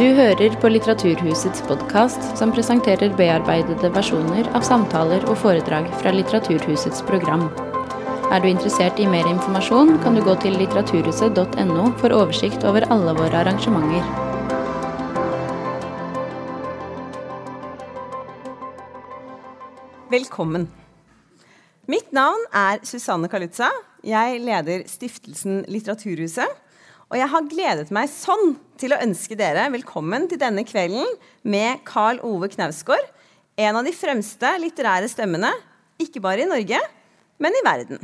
Du hører på Litteraturhusets podkast, som presenterer bearbeidede versjoner av samtaler og foredrag fra Litteraturhusets program. Er du interessert i mer informasjon, kan du gå til litteraturhuset.no for oversikt over alle våre arrangementer. Velkommen. Mitt navn er Susanne Kalutza. Jeg leder stiftelsen Litteraturhuset. Og jeg har gledet meg sånn til å ønske dere velkommen til denne kvelden med Carl Ove Knausgård, en av de fremste litterære stemmene, ikke bare i Norge, men i verden.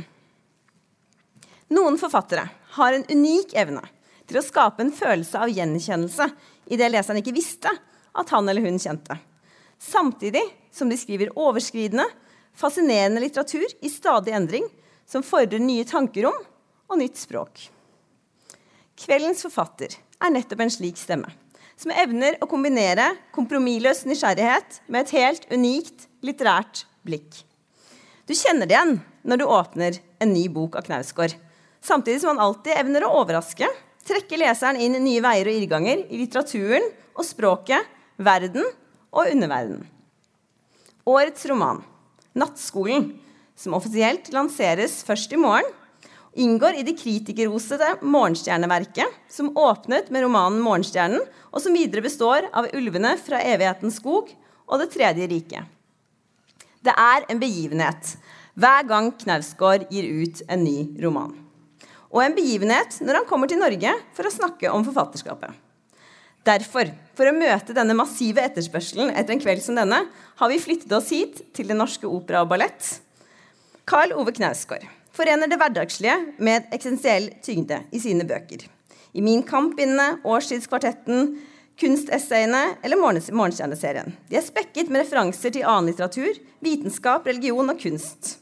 Noen forfattere har en unik evne til å skape en følelse av gjenkjennelse i det leseren ikke visste at han eller hun kjente. Samtidig som de skriver overskridende, fascinerende litteratur i stadig endring, som fordrer nye tankerom og nytt språk. Kveldens forfatter er nettopp en slik stemme, som evner å kombinere kompromissløs nysgjerrighet med et helt unikt litterært blikk. Du kjenner det igjen når du åpner en ny bok av Knausgård, samtidig som han alltid evner å overraske, trekke leseren inn nye veier og irrganger i litteraturen og språket, verden og underverden. Årets roman, 'Nattskolen', som offisielt lanseres først i morgen, inngår i det kritikerrosede Morgenstjerneverket, som åpnet med romanen 'Morgenstjernen', og som videre består av 'Ulvene fra evighetens skog' og 'Det tredje riket'. Det er en begivenhet hver gang Knausgård gir ut en ny roman. Og en begivenhet når han kommer til Norge for å snakke om forfatterskapet. Derfor, for å møte denne massive etterspørselen etter en kveld som denne, har vi flyttet oss hit til Det Norske Opera og Ballett. Carl Ove Knausgård forener det hverdagslige med eksistensiell tyngde i sine bøker. I Min kamp-bindene, Årstidskvartetten, kunstessayene eller Morgenstjerneserien. De er spekket med referanser til annen litteratur, vitenskap, religion og kunst.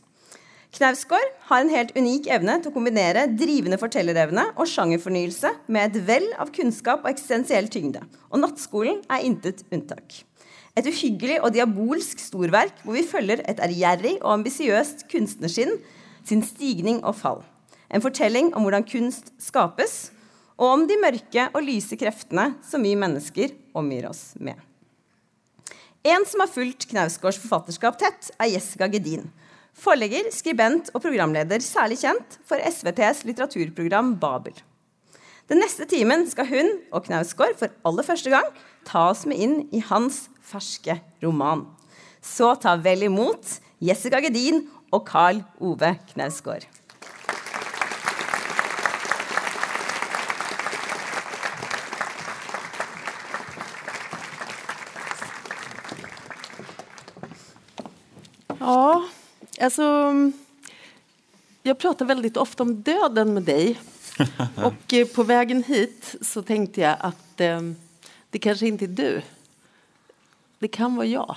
Knausgård har en helt unik evne til å kombinere drivende fortellerevne og sjangerfornyelse med et vell av kunnskap og eksistensiell tyngde. Og Nattskolen er intet unntak. Et uhyggelig og diabolsk storverk hvor vi følger et ærgjerrig og ambisiøst kunstnerskinn sin stigning og fall. En fortelling om hvordan kunst skapes, og om de mørke og lyse kreftene som vi mennesker omgir oss med. En som har fulgt Knausgårds forfatterskap tett, er Jessica Gedin Forlegger, skribent og programleder, særlig kjent for SVTs litteraturprogram Babel. Den neste timen skal hun og Knausgård for aller første gang ta oss med inn i hans ferske roman. Så ta vel imot Jessica Gedin og Carl Ove Knausgård. Ja, alltså, jag pratar väldigt ofta om döden med dig. Och eh, på vägen hit så tänkte jag att eh, det kanske inte är du. Det kan vara jag.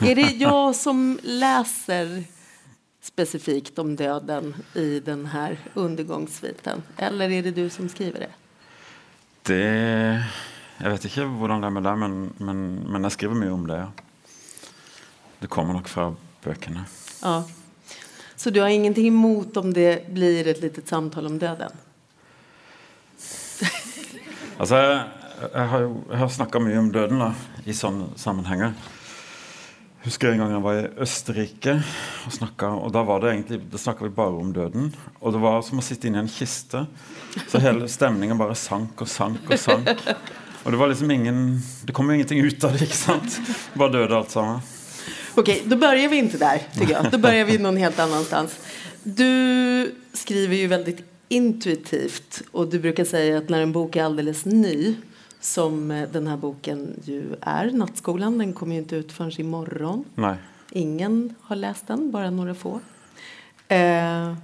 Är det jag som läser specifikt om döden i den här undergångssviten? Eller är det du som skriver det? Det Jeg vet ikke hvordan det er med deg, men, men, men jeg skriver mye om det. ja. Det kommer nok fra bøkene. Ja. Så du har ingenting emot om det blir ett litet samtal om döden? Altså, jeg, jeg har jeg har snakka mye om døden da, i sånne sammenhenger. Jeg husker en gang jeg var i Østerrike og snakka, og da var det egentlig, da snakka vi bare om døden. Og det var som å sitte inne i en kiste. Så hele stemningen bare sank og sank og sank. Og det var liksom ingen Det kom jo ingenting ut av det, ikke sant? Bare døde alt sammen. Okej, då börjar vi inte där, tycker jag. Då börjar vi någon helt annanstans. Du skriver ju väldigt intuitivt och du brukar säga att när en bok är alldeles ny som eh, den här boken ju är, Nattskolan, den kommer ju inte ut förrän imorgon. Nej. Ingen har läst den, bara några få. Eh,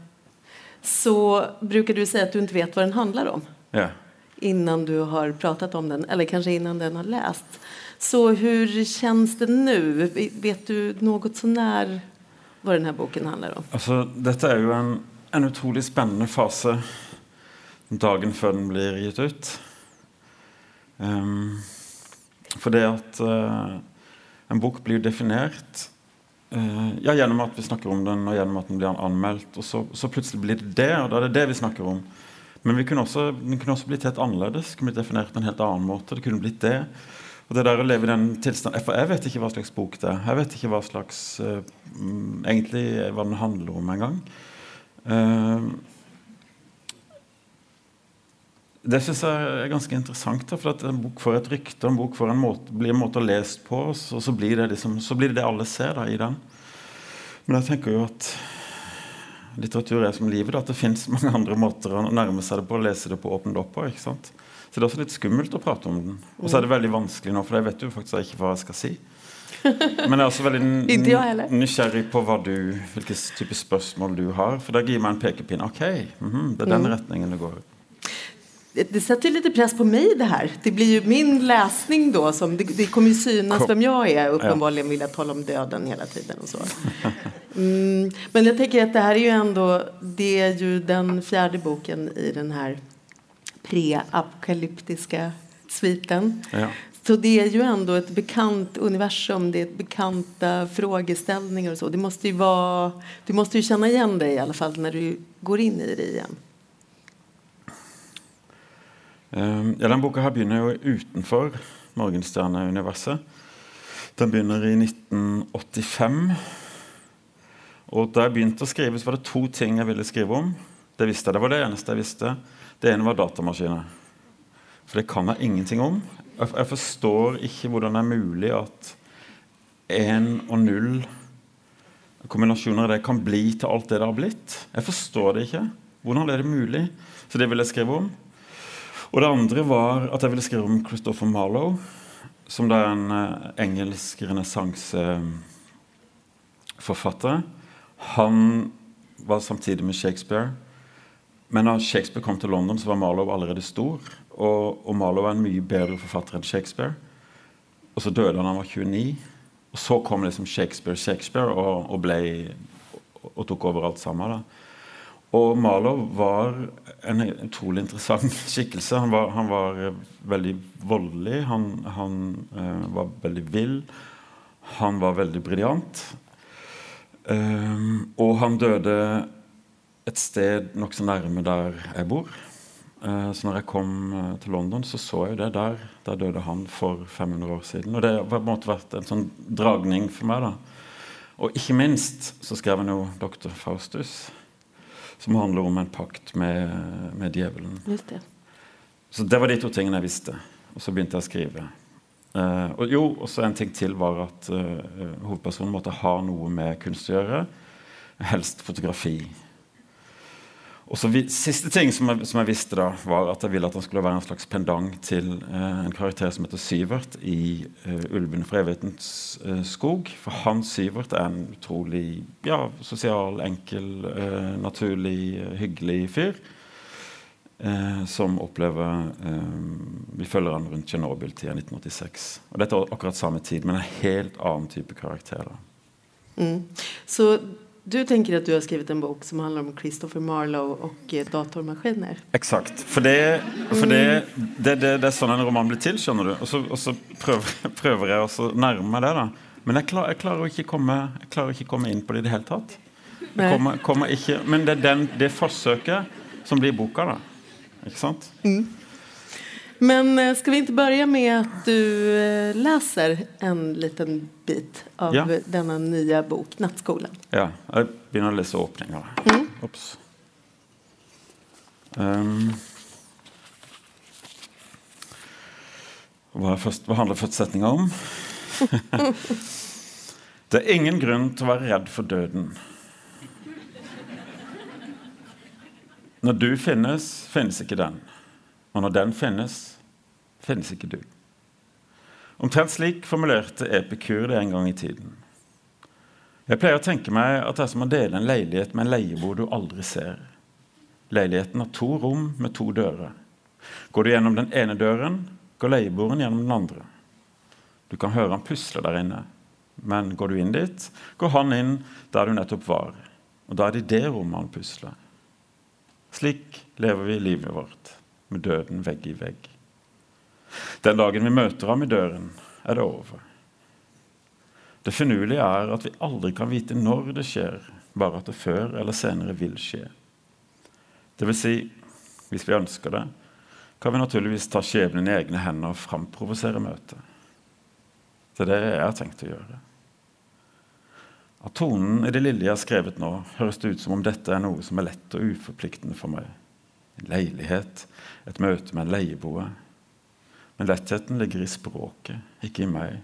så brukar du säga att du inte vet vad den handlar om Ja. innan du har pratat om den, eller kanske innan den har läst. Så hur känns det nu? Vet du något sånär vad den här boken handlar om? Alltså, dette er jo en, en utrolig spennende fase dagen før den blir gitt ut. Um, for det at uh, en bok blir definert uh, ja, gjennom at vi snakker om den, og gjennom at den blir anmeldt. Og så, så plutselig blir det det, og da er det det vi snakker om. Men kunne også, den kunne også blitt helt annerledes. kunne blitt definert på en helt annen måte. det kunne blitt det. Og det der å leve i den tilstanden For jeg vet ikke hva slags bok det er. Jeg vet ikke hva slags uh, egentlig hva den handler om engang. Uh, det syns jeg er ganske interessant. Da, for at En bok får et rykte, en bok får en måte, blir en måte å lese på, og så, blir det liksom, så blir det det alle ser da, i den. Men jeg tenker jo at litteratur er som livet. Da, at det fins mange andre måter å nærme seg det på, å lese det på, åpne det opp på. ikke sant? Så det er også litt skummelt å prate om den. Og så er det veldig vanskelig nå, for jeg vet jo faktisk ikke hva jeg skal si. Men jeg er også veldig nysgjerrig på du, hvilke type spørsmål du har. For det gir meg en pekepinn. Ok, mm -hmm, det er den retningen det går det sätter lite press på mig det här. Det blir ju min läsning då. Som, det, det kommer ju synas Kom. vem jag är. Uppenbarligen vill jag tala om döden hela tiden och så. Mm, men jag tänker att det här är ju ändå, det är ju den fjärde boken i den här pre-apokalyptiska sviten. Ja. Så det är ju ändå ett bekant universum, det är bekanta frågeställningar och så. Det måste ju vara, du måste ju känna igen dig i alla fall när du går in i det igen. Uh, ja, den boka her begynner jo utenfor Morgenstjerne-universet. Den begynner i 1985. Og da jeg begynte å skrive, så var det to ting jeg ville skrive om. Det visste jeg, det var det eneste jeg visste. Det ene var datamaskiner. For det kan jeg ingenting om. Jeg forstår ikke hvordan det er mulig at én og null kombinasjoner av det kan bli til alt det det har blitt. Jeg forstår det ikke. Hvordan er det mulig? Så det vil jeg skrive om. Og det andre var at jeg ville skrive om Christopher Marlowe, som da er en uh, engelsk renessanseforfatter. Han var samtidig med Shakespeare. Men da Shakespeare kom til London, så var Marlowe allerede stor. Og, og Marlowe var en mye bedre forfatter enn Shakespeare. Og så døde han da han var 29. Og så kom liksom Shakespeare Shakespeare og, og, ble, og tok over alt sammen. da. Og Marlowe var en utrolig interessant skikkelse. Han var, han var eh, veldig voldelig. Han, han uh, var veldig vill. Han var veldig briljant. Um, og han døde et sted nokså nærme der jeg bor. Uh, så når jeg kom til London, så så jeg det der. Der døde han for 500 år siden. Og det har på en måte vært en sånn dragning for meg. da. Og ikke minst så skrev han jo 'Dr. Faustus' som handler om en pakt med, med djevelen. Det. Så det var de to tingene jeg visste. Og så begynte jeg å skrive. Uh, og jo, også en ting til var at uh, hovedpersonen måtte ha noe med kunst å gjøre. Helst fotografi. Og så vi, Siste ting som jeg, som jeg, visste, da var at jeg ville at han skulle være en slags pendant til eh, en karakter som heter Syvert i eh, 'Ulven fra evighetens eh, skog'. For han Syvert er en utrolig ja, sosial, enkel, eh, naturlig, hyggelig fyr. Eh, som opplever eh, Vi følger han rundt Tsjernobyl-tida 1986. Og Dette er akkurat samme tid, men en helt annen type karakter. Mm. Så du tenker at du har skrevet en bok som handler om Christopher Marlowe og eh, datormaskiner? Eksakt. For, det, for det, det, det, er sånn en roman blir til, skjønner du. Og så, og så prøver, prøver, jeg å nærme meg det. da. Men jeg, klar, jeg, klarer ikke komme, jeg klarer ikke komme inn på det i det hele tatt. Kommer, kommer ikke, men det er den, det forsøket som blir boka, da. Ikke sant? Mm. Men eh, ska vi inte börja med att du eh, läser en liten bit av ja. denna nya bok, Nattskolan? Ja, jeg begynner å lese åpninga. Mm. Ops. Um, hva, først, hva handler første setninga om? det er ingen grunn til å være redd for døden. Når du finnes, finnes ikke den. Og når den finnes, finnes ikke du. Omtrent slik formulerte Epikur det en gang i tiden. Jeg pleier å tenke meg at det er som å dele en leilighet med en leieboer du aldri ser. Leiligheten har to rom med to dører. Går du gjennom den ene døren, går leieboeren gjennom den andre. Du kan høre han pusle der inne, men går du inn dit, går han inn der du nettopp var. Og da er det i det rommet han pusler. Slik lever vi livet vårt med døden vegg i vegg. Den dagen vi møter ham i døren, er det over. Det finurlige er at vi aldri kan vite når det skjer, bare at det før eller senere vil skje. Det vil si, hvis vi ønsker det, kan vi naturligvis ta skjebnen i egne hender og framprovosere møtet. Det er det jeg har tenkt å gjøre. Av tonen i det lille jeg har skrevet nå, høres det ut som om dette er noe som er lett og uforpliktende for meg. En leilighet, et møte med en leieboer. Men lettheten ligger i språket, ikke i meg.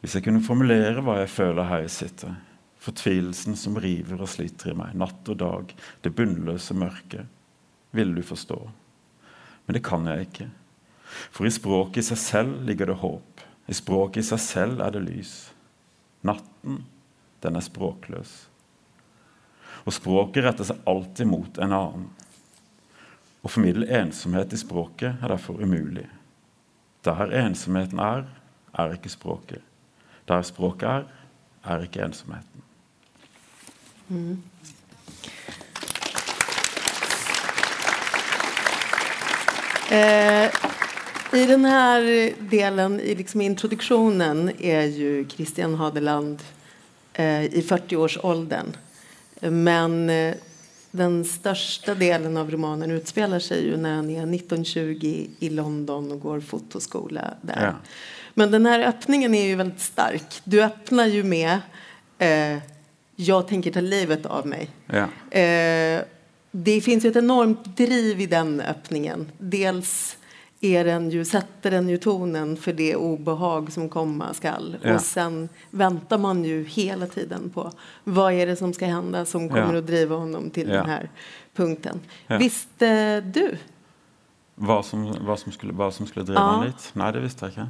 Hvis jeg kunne formulere hva jeg føler her jeg sitter, fortvilelsen som river og sliter i meg, natt og dag, det bunnløse mørket, ville du forstå. Men det kan jeg ikke. For i språket i seg selv ligger det håp. I språket i seg selv er det lys. Natten, den er språkløs. Og språket retter seg alltid mot en annen. Å formidle ensomhet i språket er derfor umulig. Der ensomheten er, er ikke språket. Der språket er, er ikke ensomheten. Mm. Eh, I denne delen, i liksom introduktionen, er jo Christian Hadeland eh, i 40-årsåldern. Men eh, den största delen av romanen utspelar sig ju när han är 1920 i London och går fotoskola där. Ja. Men den här öppningen är ju väldigt stark. Du öppnar ju med eh, jag tänker ta livet av mig. Ja. Eh, det finns ju ett enormt driv i den öppningen. Dels är den ju, sätter den ju tonen för det obehag som komma skall. Ja. Och sen väntar man ju hela tiden på vad är det som ska hända som kommer ja. att driva honom till ja. den här punkten. Visste du? Vad som, vad som, skulle, vad som skulle driva honom dit? Nej, det visste jag inte.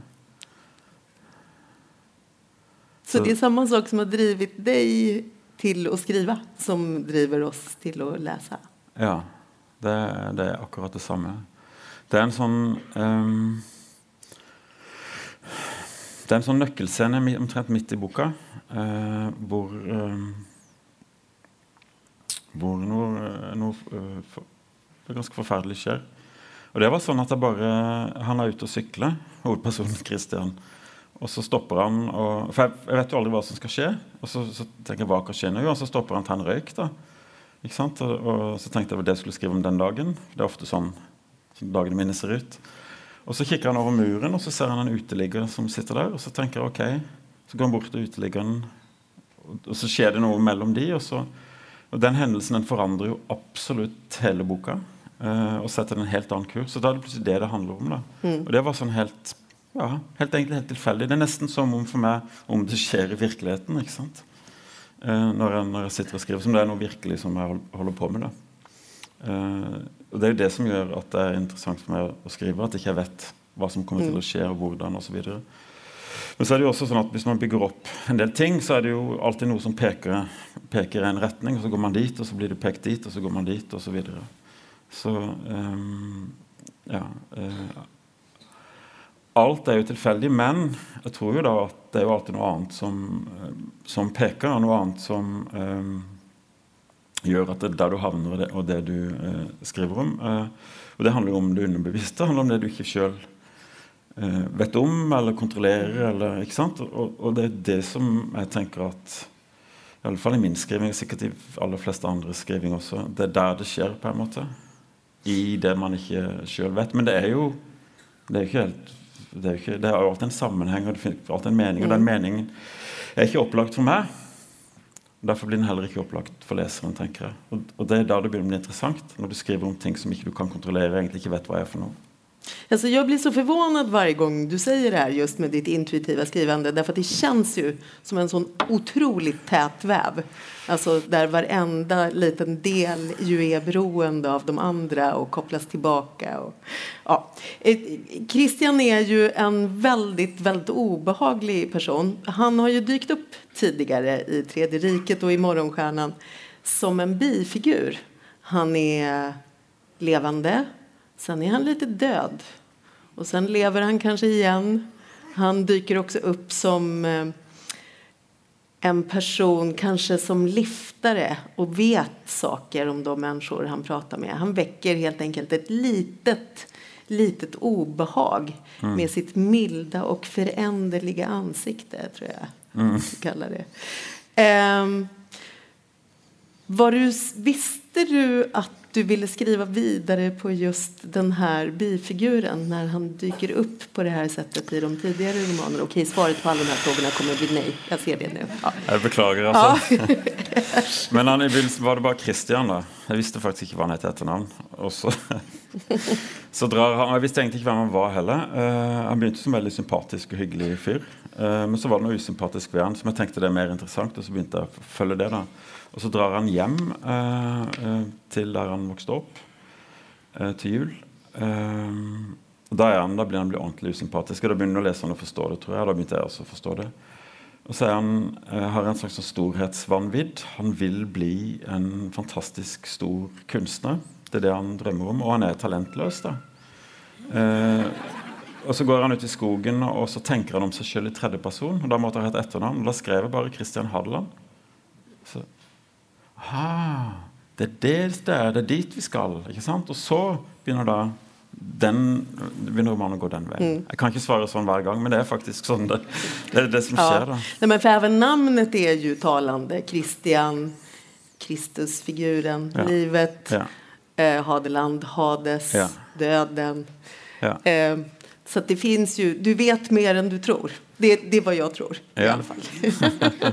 Så, Så det är samma sak som har drivit dig til å skrive, som driver oss til å lese. Ja, det, det er akkurat det samme. Det er en sånn um, Det er en sånn nøkkelscene omtrent midt i boka uh, hvor um, hvor noe, noe for, ganske forferdelig skjer. Og det var sånn at jeg bare, Han er ute og sykler, hovedpersonen Christian. Og så stopper han og, For jeg, jeg, vet jo aldri hva som skal skje. Og så, så tenker jeg hva kan skje nå? Og så stopper han til en røyk. da. Ikke sant? Og, og, så tenkte jeg at det skulle skrive om den dagen. Det er ofte sånn dagene mine ser ut. Og så kikker han over muren, og så ser han en uteligger som sitter der. Og så tenker jeg ok, så går han bort til uteliggeren, og, så skjer det noe mellom de, og, så, og den hendelsen den forandrer jo absolutt hele boka. eh, og setter en helt annen kurs. Så da er det plutselig det det handler om. da. Mm. Og det var sånn helt ja, helt egentlig, helt tilfeldig. Det er nesten som om for meg om det skjer i virkeligheten. ikke sant? Eh, når, jeg, når, jeg, sitter og skriver, som det er noe virkelig som jeg holder på med. da. Eh, og Det er jo det som gjør at det er interessant for meg å skrive, at jeg ikke vet hva som kommer til å skje, og hvordan osv. Men så er det jo også sånn at hvis man bygger opp en del ting, så er det jo alltid noe som peker, peker i en retning, og så går man dit, og så blir det pekt dit, og så går man dit, og så videre. Så um, ja. Uh, alt er jo tilfeldig, men jeg tror jo da at det er jo alltid noe annet som, eh, som peker, og noe annet som um, gjør at det er der du havner, og det, og det du eh, skriver om. eh, og det handler jo om det underbevisste. Det handler om det du ikke sjøl eh, vet om eller kontrollerer. Eller, ikke sant? Og, og, det er det som jeg tenker at i alle fall i min skriving, og sikkert i aller fleste andre skriving også, det er der det skjer, på en måte. I det man ikke sjøl vet. Men det er jo det er ikke helt det er, er alltid en sammenheng og det finnes alltid en mening. Og den mm. meningen er ikke opplagt for meg. Derfor blir den heller ikke opplagt for leseren. tenker jeg. Og, og det er da det begynner å bli interessant, når du skriver om ting som ikke du kan kontrollere. egentlig ikke vet hva er for noe. Alltså jag blir så förvånad varje gång du säger det här just med ditt intuitiva skrivande därför att det känns ju som en sån otroligt tät väv. Alltså där varenda liten del ju är beroende av de andra och kopplas tillbaka. Och, ja. Eh, Christian är ju en väldigt, väldigt obehaglig person. Han har ju dykt upp tidigare i Tredje riket och i Morgonstjärnan som en bifigur. Han är levande, Sen är han lite död. Och sen lever han kanske igen. Han dyker också upp som eh, en person, kanske som liftare och vet saker om de människor han pratar med. Han väcker helt enkelt ett litet, litet obehag mm. med sitt milda och föränderliga ansikte, tror jag mm. kallar det. Um, var du, visste du att du ville skriva vidare på just den här bifiguren när han dyker upp på det här sättet i de tidigare romanerna? Okej, svaret på alla de här frågorna kommer bli nej. Jag ser det nu. Ja. Jeg beklager, altså. Men han, var det bare Christian. da. Jeg visste faktisk ikke hva han hette efternamn. Og så, så drar han, jag visste egentlig ikke hvem han var heller. Uh, han begynte som en veldig sympatisk og hyggelig fyr. Uh, men så var det noe usympatisk ved han som jeg tenkte det er mer interessant. Og så jeg å følge det. da. Og så drar han hjem eh, eh, til der han vokste opp, eh, til jul. Og da, er han, da blir han ordentlig usympatisk. Og da begynner han å han forstå det, tror jeg. Da begynte jeg også å forstå det. Og så han, har en slags sånn storhetsvanvidd. Han vil bli en fantastisk stor kunstner. Det er det han drømmer om. Og han er talentløs, da. Eh, og så går han ut i skogen og så tenker han om seg sjøl i tredjeperson. Og da måtte han ha et etternavn. Og da skrev jeg bare Christian Hadeland. Så Aha, det er det det er. Det er dit vi skal. ikke sant? Og så begynner da den begynner romanen å gå den veien. Jeg kan ikke svare sånn hver gang, men det er faktisk sånn det, det er det som skjer. da. Nei, men for även namnet er jo talande. Christian, Kristusfiguren, Ja. livet, Ja. eh, Hadeland, Hades, Ja. döden. Ja. Eh, så det finns ju, du vet mer än du tror. Det, det är vad jag tror i Ja. alla fall.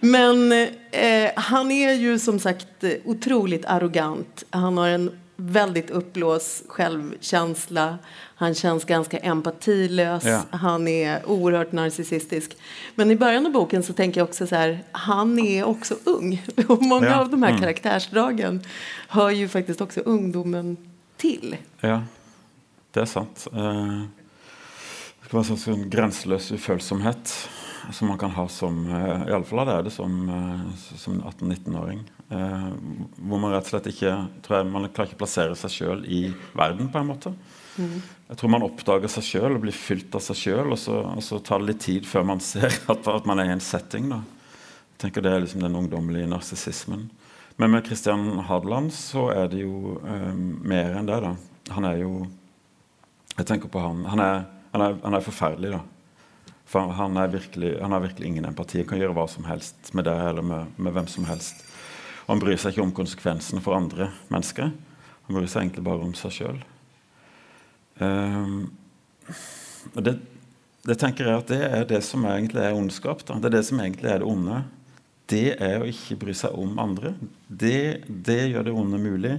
Men eh, han är ju som sagt eh, otroligt arrogant. Han har en väldigt uppblåst självkänsla. Han känns ganska empatilös. Ja. Han är oerhört narcissistisk. Men i början av boken så tänker jag också så här, han är också ung. Och många Ja. av de här Mm. karaktärsdragen hör ju faktiskt också ungdomen till. Ja, det er sant. Eh, det skal være sånn, grenseløs ufølsomhet som man kan ha som uh, Iallfall er det som, eh, som 18-19-åring. Eh, hvor man rett og slett ikke tror jeg, Man klarer ikke å plassere seg sjøl i verden, på en måte. Jeg tror man oppdager seg sjøl og blir fylt av seg sjøl, og, og så tar det litt tid før man ser at, at man er i en setting. da. Jeg tenker Det er liksom den ungdommelige narsissismen. Men med Christian Hadeland så er det jo eh, mer enn det. da. Han er jo Jeg tenker på han. Han er, han er, han er forferdelig, da. For han, virkelig, han har virkelig ingen empati. Han kan gjøre hva som helst med deg eller med, med hvem som helst. Og han bryr seg ikke om konsekvensene for andre mennesker. Han bryr seg egentlig bare om seg sjøl. Um, det, det tenker jeg at det er det som egentlig er ondskap. Da. Det er det som egentlig er det onde. Det er å ikke bry seg om andre. Det, det gjør det onde mulig.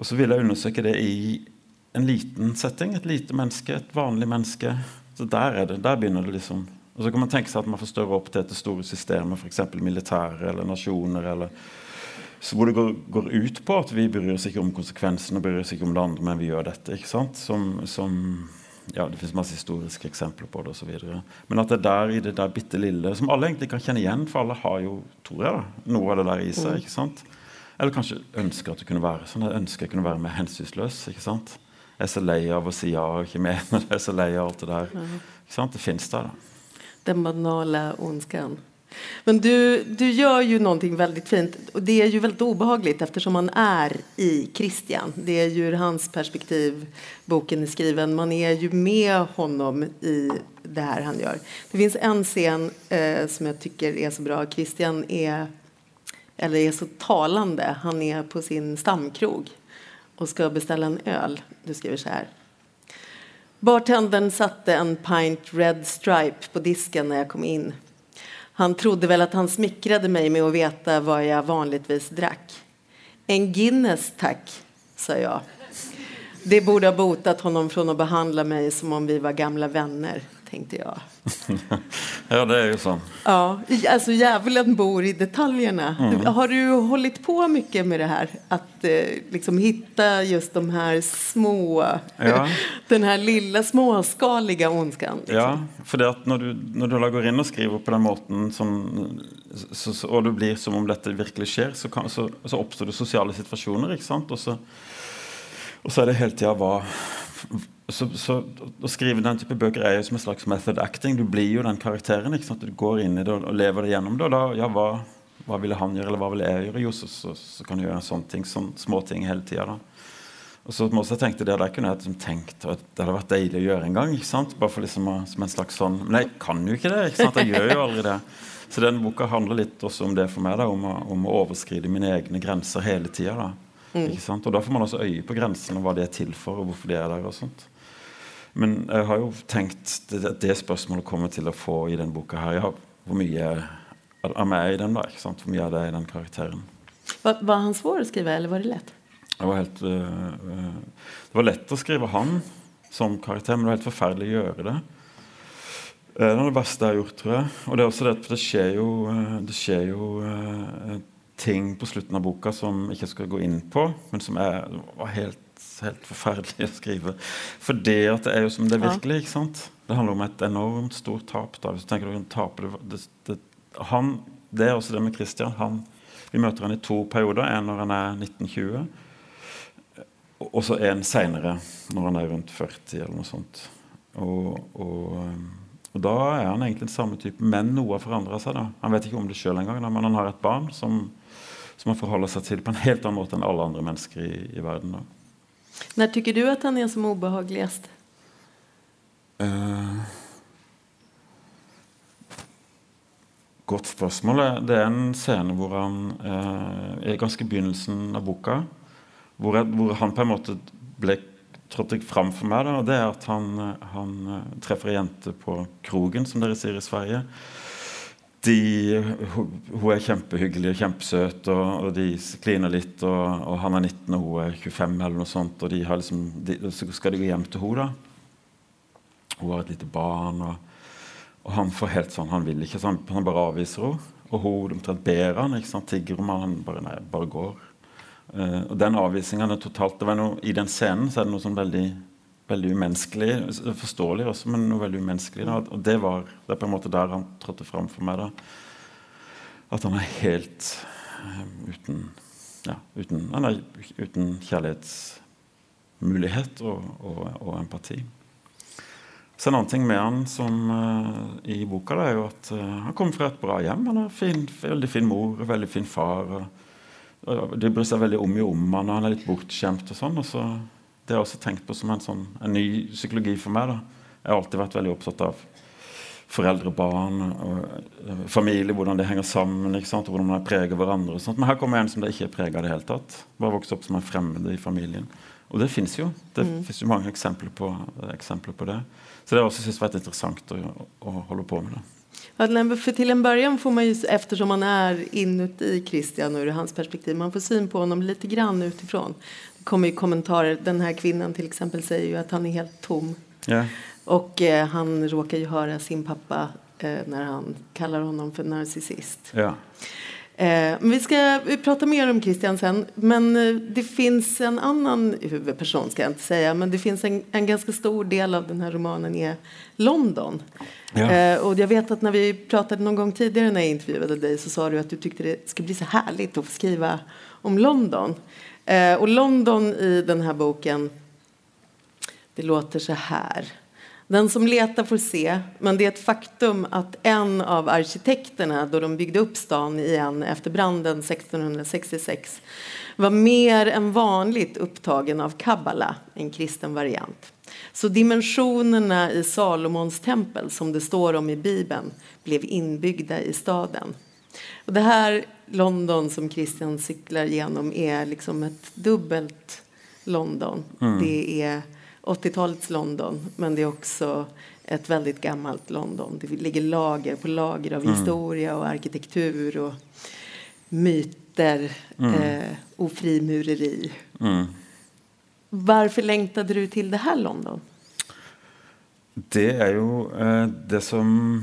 Og så vil jeg undersøke det i en liten setting. Et lite menneske, et vanlig menneske. Så der er det, der begynner det liksom. Og så kan man tenke seg at man får større opp til dette store systemet, f.eks. militære eller nasjoner. eller så hvor det går, går ut på at vi bryr oss ikke om konsekvensene, bryr oss ikke om det andre, men vi gjør dette. ikke sant? Som, som ja, Det fins masse historiske eksempler på det osv. Men at det er der i det der bitte lille, som alle egentlig kan kjenne igjen, for alle har jo, tror jeg, da, noe av det der i seg. ikke sant? Eller kanskje ønsker at det kunne være sånn. Jeg ønsker jeg kunne være mer hensynsløs. ikke sant? Er så lei av å si ja og ikke mener det. Er så lei av alt det der. Sant? Det fins der, da. Den banale ondskan. Men du, du gjør jo noe veldig fint og det er jo veldig ubehagelig eftersom man er i Christian. Det er jo hans perspektiv boken er skriven. Man er jo med honom i det her han gjør. Det fins en scen eh, som jeg syns er så bra. Christian er eller er så talende. Han er på sin stamkrog och ska beställa en öl. Du skriver så här. Bartendern satte en pint Red Stripe på disken när jag kom in. Han trodde väl att han smickrade mig med att veta vad jag vanligtvis drack. En Guinness, tack, sa jag. Det borde ha botat honom från att behandla mig som om vi var gamla vänner, tänkte jag. Ja, det er jo sånn. Ja, alltså djävulen bor i detaljerna. Har du hållit på mycket med det här? Att eh, liksom hitta just de här små, Ja. den här lilla småskaliga ondskan. Liksom. Ja, for det at når du, når du da går inn og skriver på den måten, som, så, så, og det blir som om dette virkelig skjer, så, kan, så, så oppstår det sosiale situasjoner. ikke sant? Og så, og så er det hele tida hva så, så Å skrive den type bøker er jo som en slags method acting. Du blir jo den karakteren. Du går inn i det og, lever det gjennom det. Og da, ja, hva, hva ville han gjøre, eller hva ville jeg gjøre? Jo, så, så, så kan du gjøre sånne ting, sånne småting hele tida. Og så må jeg tenkte det der kunne jeg liksom tenkt at det hadde vært deilig å gjøre en gang. Bare for liksom å, som en slags sånn Men jeg kan jo ikke det. ikke sant? Jeg gjør jo aldri det. Så den boka handler litt også om det for meg, da, om å, om å overskride mine egne grenser hele tida. Mm. Og Da får man også øye på grensene, hva de er til for, og hvorfor de er der. og sånt. Men jeg har jo tenkt det, det spørsmålet kommer til å få i denne boka her. Ja, hvor mye av meg er i den da? ikke sant? Hvor mye av det i den karakteren? Var, var han svår å skrive, eller var det lett? Det var, helt, øh, det var lett å skrive han som karakter, men det var helt forferdelig å gjøre det. Det er det beste jeg har gjort, tror jeg. Og det er også det, det skjer jo, det skjer jo uh, ting på slutten av boka som jeg ikke skal gå inn på, men som er, var helt, helt forferdelig å skrive. For det at det er jo som det er virkelig. ikke sant? Det handler om et enormt stort tap. da, hvis du tenker du tape det, det, han, det er også det med Christian. Han, vi møter han i to perioder. En når han er 1920 og så en seinere, når han er rundt 40 eller noe sånt. Og, og, og, da er han egentlig den samme type, men noe har forandra seg. da. Han vet ikke om det sjøl engang, men han har et barn som, som, han forholder seg til på en helt annen måte enn alle andre mennesker i, i verden. da. Når syns du at han er som ubehageligst? Uh, godt spørsmål. Det er en scene hvor han uh, er ganske begynnelsen av boka hvor, jeg, hvor, han på en måte ble trådte fram for meg. Da, og det er at han, han eh, treffer ei jente på krogen, som dere sier i Sverige. De, hun, er kjempehyggelig og kjempesøt, og, og de kliner litt. Og, og, han er 19 og hun er 25, eller noe sånt, og liksom, de, så skal de gå hjem til henne. Hun har et lite barn, og, og, han får helt sånn Han vil ikke, så han, han bare avviser henne. Og hun omtrent ber han, ikke sant, tigger om han bare, nei, bare går. Uh, og den avvisningen er totalt det var noe, I den scenen så er det noe sånn veldig, veldig umenneskelig. Forståelig også, men noe veldig umenneskelig. Da. Og det var det er på en måte der han trådte fram for meg. da At han er helt uh, uten ja, uten, han er uten kjærlighetsmulighet og, og, og, empati. Så En annen ting med han som uh, i boka da, er jo at han kommer fra et bra hjem. Han har fin, veldig fin mor og veldig fin far. og de bryr seg veldig om i om han, og han er litt bortskjemt. og sånn, og så Det har jeg også tenkt på som en, sånn, en ny psykologi for meg. da. Jeg har alltid vært veldig opptatt av foreldre, barn, og eh, familie, hvordan det henger sammen, ikke sant? hvordan man preger hverandre. og sånt. Men her kommer en som det ikke er prega av det hele tatt. Bare vokst opp som en fremmede i familien. Og det fins jo. Det mm. fins jo mange eksempler på, eksempler på, det. Så det har også syntes vært interessant å, å holde på med. det. För till en början får man ju, eftersom man är inuti Christian ur hans perspektiv, man får syn på honom lite grann utifrån. Kommer ju kommentarer, den här kvinnan till exempel säger ju att han är helt tom. Yeah. Och eh, han råkar ju höra sin pappa eh, när han kallar honom för narcissist. Yeah. Eh, vi ska prata mer om Christian sen, men eh, det finns en annan huvudperson ska jag inte säga, men det finns en, en ganska stor del av den här romanen är London. Ja. Eh, och jag vet att när vi pratade någon gång tidigare när jag intervjuade dig så sa du att du tyckte det skulle bli så härligt att få skriva om London. Eh, och London i den här boken, det låter så här. Den som letar får se, men det är ett faktum att en av arkitekterna då de byggde upp stan igen efter branden 1666 var mer än vanligt upptagen av kabbala, en kristen variant. Så dimensionerna i Salomons tempel, som det står om i Bibeln, blev inbyggda i staden. Och det här London som Christian sykler gjennom, er liksom et dubbelt London. Mm. Det er 80-tallets London, men det er også et veldig gammelt London. Det ligger lager på lager av mm. historie og arkitektur og myter mm. eh, og frimureri. Mm. lengtet du til det her London? Det er jo eh, det som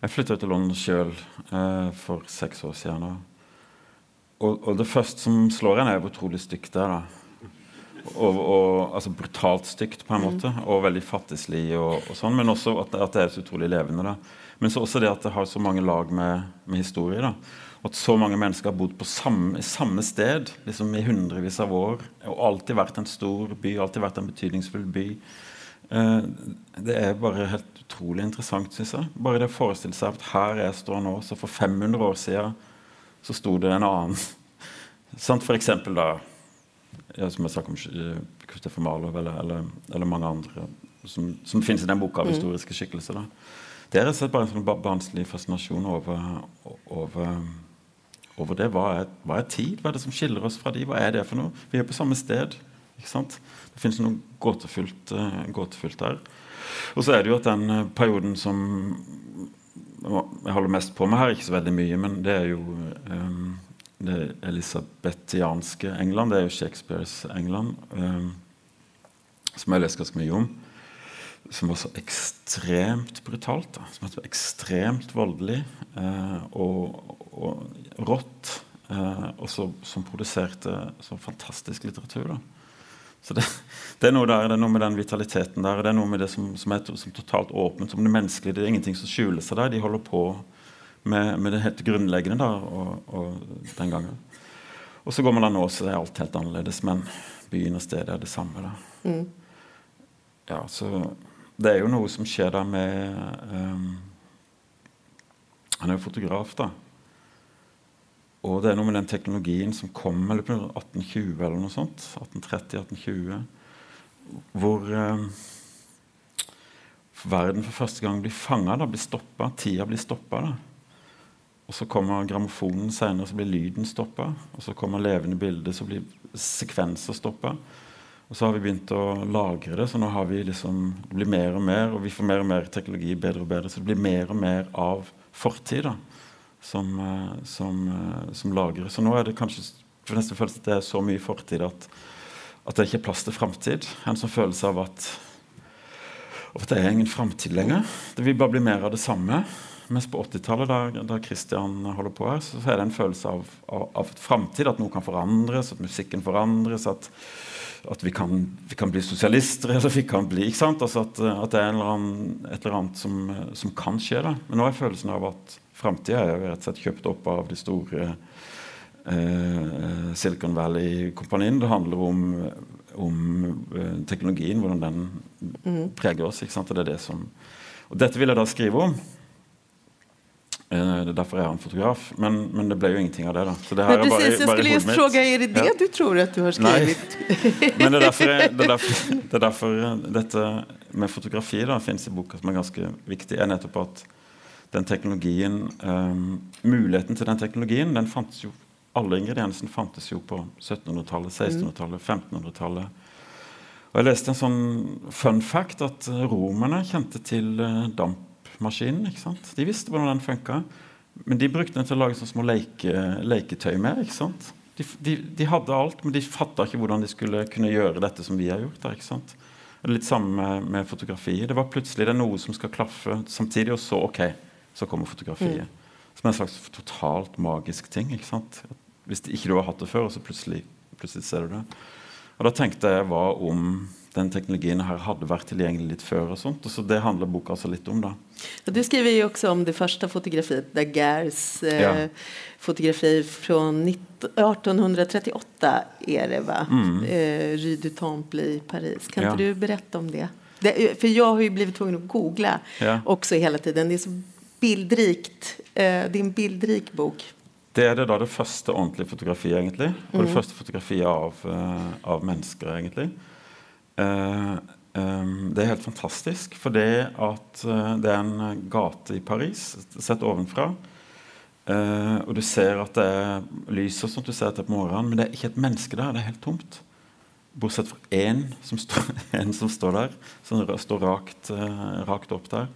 Jeg flytta til London sjøl eh, for seks år siden. Og, og, det første som slår en, er hvor utrolig stygt det er. Og, og, altså brutalt stygt, på en måte, mm. og veldig fattigslig, og, og, sånn, men også at, at, det er så utrolig levende. da. Men så også det at det har så mange lag med, med historie. da at så mange mennesker har bodd på samme, samme sted liksom i hundrevis av år og alltid vært en stor by, alltid vært en betydningsfull by. Eh, det er bare helt utrolig interessant, syns jeg. Bare det å forestille seg at her jeg står nå, så for 500 år siden så sto det en annen. Sant? For eksempel da som jeg snakket om Christopher Marlow eller, eller, eller, mange andre som, som finnes i den boka av mm. historiske skikkelser. da. Det er rett og slett bare en sånn barnslig fascinasjon over, over over det. Hva er, hva er, tid? Hva er det som skiller oss fra de? Hva er det for noe? Vi er på samme sted. ikke sant? Det fins noe gåtefullt, uh, gåtefullt der. Og så er det jo at den uh, perioden som jeg holder mest på med her, ikke så veldig mye, men det er jo um, det elisabethianske England. Det er jo Shakespeares England, um, som jeg har lest ganske mye om som var så ekstremt brutalt. Da. Som var ekstremt voldelig eh, og, og, rått. Eh, og så, som produserte så fantastisk litteratur. Da. Så det, det, er noe der, det er noe med den vitaliteten der. Det er noe med det som, som er som totalt åpent, som det menneskelige. Det er ingenting som skjuler seg der. De holder på med, med det helt grunnleggende der og, og den gangen. Og så går man da nå, så er alt helt annerledes. Men byen og stedet er det samme. da. Mm. Ja, så det er jo noe som skjer der med um, Han er jo fotograf, da. Og det er noe med den teknologien som kom eller på 1820 eller noe sånt. 1830-1820. Hvor eh, verden for første gang blir fanga, blir stoppa. Tida blir stoppa. Og så kommer grammofonen senere, så blir lyden stoppa. Og så kommer levende bilder, så blir sekvenser stoppa. Og så har vi begynt å lagre det, så nå har vi liksom, det blir mer og mer, og vi får mer og mer teknologi, bedre og bedre, så det blir mer og mer av fortid som, eh, som, eh, som lagres. Så nå er det kanskje for nesten føles at det er så mye fortid at, at det ikke er plass til framtid. En sånn følelse av at, at det er ingen framtid lenger. Det vil bare bli mer av det samme. Mens på 80-tallet, da, da Christian holder på her, så er det en følelse av, av, av framtid. At noe kan forandres, at musikken forandres. at at vi kan, vi kan, bli sosialister. eller vi kan bli, ikke sant? Altså at, at, det er eller annen, et eller annet som, som, kan skje. da. Men nå er følelsen av at framtida er rett og slett kjøpt opp av de store eh, Silicon Valley-kompaniene. Det handler om, om eh, teknologien, hvordan den mm. preger oss. ikke sant? Og, det er det som, og dette vil jeg da skrive om. Eh, det er derfor jeg er en fotograf. Men, men, det ble jo ingenting av det. da. Så det her men precis, er bare, jeg skulle just fråga, Er det det ja. du tror at du har skrevet? Nei. men det er, derfor, jeg, det, er derfor, det er derfor, dette med fotografi da, fins i boka som er ganske viktig, er nettopp at den teknologien um, Muligheten til den teknologien den fantes jo, Alle ingrediensene fantes jo på 1700-tallet, 1600-tallet, 1500-tallet. Og Jeg leste en sånn fun fact at romerne kjente til dampmaskinen. ikke sant? De visste hvordan den funka. Men de brukte den til å lage sånne små leke, leketøy med. ikke sant? De, de, de, hadde alt, men de fatta ikke hvordan de skulle kunne gjøre dette som vi har gjort. der, ikke sant? Litt samme med, med fotografiet. Det var plutselig det er noe som skal klaffe samtidig, og så ok, så kommer fotografiet. Mm. Som en slags totalt magisk ting. ikke sant? Hvis ikke du har hatt det før, så plutselig, plutselig ser du det. Og da tenkte jeg hva om den teknologien her hadde vært tilgjengelig litt før. og sånt, og så Det handler boka altså litt om. da. Ja, du skriver jo også om det første fotografiet, Daguerres eh, ja. fotografi fra 1838. er det va? Mm. Eh, Rue du Temple i Paris. Kan ja. ikke du berette om det? det? For jeg har jo blitt tvungen å google også hele tiden. Det er så bildrikt. Eh, er bildrik bok. Det er det da det første ordentlige fotografiet, egentlig. Og det mm. første fotografiet av, uh, av mennesker, egentlig. Uh, um, det er helt fantastisk, for det at uh, det er en gate i Paris sett ovenfra. Uh, og du ser at det er lys og sånt, du ser at det er på morgenen, men det er ikke et menneske der. Det er helt tomt. Bortsett fra én som, står, en som står der, som står rakt, rakt, opp der.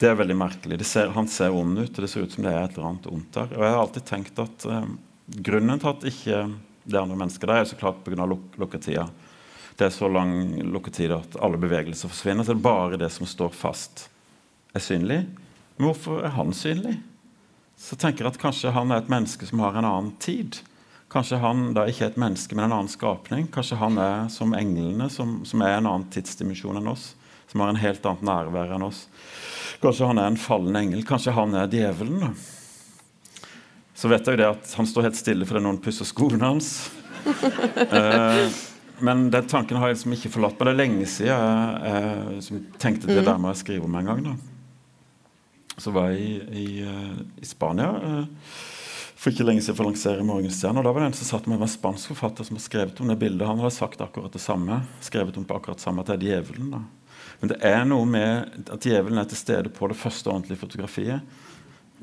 Det er veldig merkelig. Ser, han ser ond ut, og det ser ut som det er et eller annet ondt der. Og jeg har alltid tenkt at grunnen til at ikke det andre mennesker der, er så klart pga. Luk lukketida det er så lang lukketid at alle bevegelser forsvinner. Så det er bare det som står fast, er synlig. Men hvorfor er han synlig? Så tenker jeg at kanskje han er et menneske som har en annen tid. Kanskje han da ikke er et menneske, men en annen skapning. Kanskje han er som englene, som, som er en annen tidsdimensjon enn oss. Som har en helt annet nærvær enn oss. Kanskje han er en fallen engel. Kanskje han er djevelen. Da. Så vet jeg jo det at han står helt stille fordi noen pusser skoene hans. eh, men den tanken har jeg liksom ikke forlatt meg. Det er lenge siden jeg, jeg tenkte det mm. der må jeg skrive om en gang. da. Så var jeg i, i, eh, i Spania eh, for ikke lenge siden for å lansere Morgenstjerne. Og da var det en som satt med en spansk forfatter som har skrevet om det bildet. Han hadde sagt akkurat det samme. skrevet om på akkurat samme, at det er djevelen. da. Men det er noe med at djevelen er til stede på det første ordentlige fotografiet.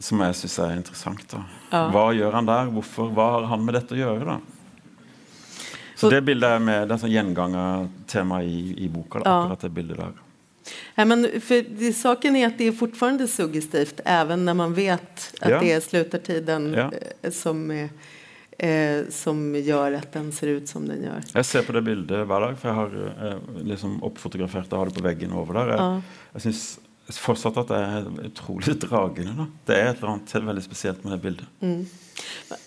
som jeg syns er interessant. da. Ja. Hva gjør han der? Hvorfor, hva har han med dette å gjøre? da? Så det bildet er med, det er sånn gjengangertema i, i boka. Da, Ja. akkurat det bildet der. Ja, men för saken är att det är fortfarande suggestivt även när man vet att Ja. det är slutartiden Ja. eh, som, eh, som gjør at den ser ut som den gjør. Jeg ser på det bildet hver dag, for jeg har eh, liksom oppfotografert det og har det på veggen over der. Jeg, Ja. jeg syns fortsatt at det er utrolig dragende. da. Det er et eller annet veldig spesielt med det bildet. Mm.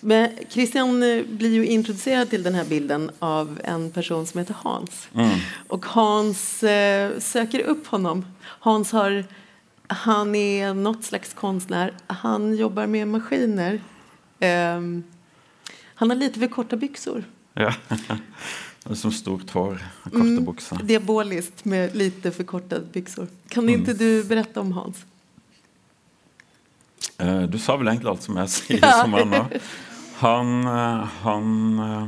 Men Christian eh, blir jo introdusert til denne här bilden av en person som heter Hans. Mm. Og Hans eh, søker opp honom. Hans har, han er noe slags kunstner. Han jobber med maskiner. Ehm, han har lite för korta byxor. Ja. Det Som stort hår og korte bukser. Diaboliskt med lite för korta byxor. Kan inte du berätta om Hans? Eh, du sa vel egentlig alt som jeg sier Ja. som han har. Han, eh, han eh,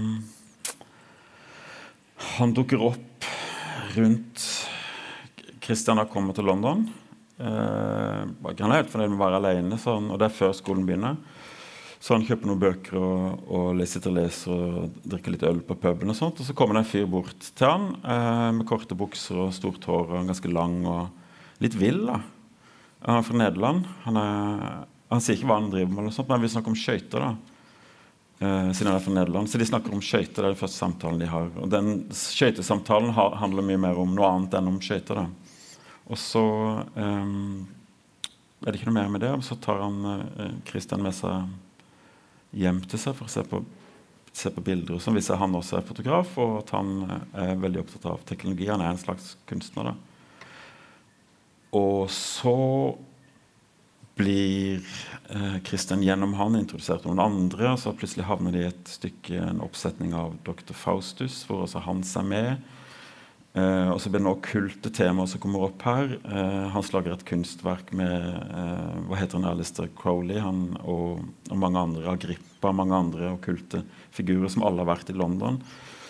Han dukker opp rundt Christian har kommet til London. Eh, han er helt fornøyd med å være alene, så og det er før skolen begynner. Så han kjøper noen bøker og, og sitter og leser og drikker litt øl på puben. Og sånt, og så kommer det en fyr bort til han eh, med korte bukser og stort hår og ganske lang og litt vill. da. Han er fra Nederland. Han, er, han sier ikke hva han driver med, sånt, men vi snakker om skøyter. Eh, siden han er fra Nederland. Så de snakker om skøyter. Det er den første samtalen de har. Og den skøytesamtalen handler mye mer om noe annet enn om skøyter. da. Og så eh, er det ikke noe mer med det. Og så tar han eh, Christian med seg hjem til seg for å se på, se på bilder. sånn, Viser han også er fotograf, og at han eh, er veldig opptatt av teknologi. Han er en slags kunstner. da. Og så blir eh, Christian gjennom han introdusert noen andre. og Så plutselig havner de i et stykke, en oppsetning av Dr. Faustus, hvor også Hans er med. Eh, og så blir det noen okkulte temaer som kommer opp her. Eh, Hans lager et kunstverk med eh, hva heter han, Alistair Crowley han, og, og mange andre, Agrippa, mange andre okkulte figurer som alle har vært i London.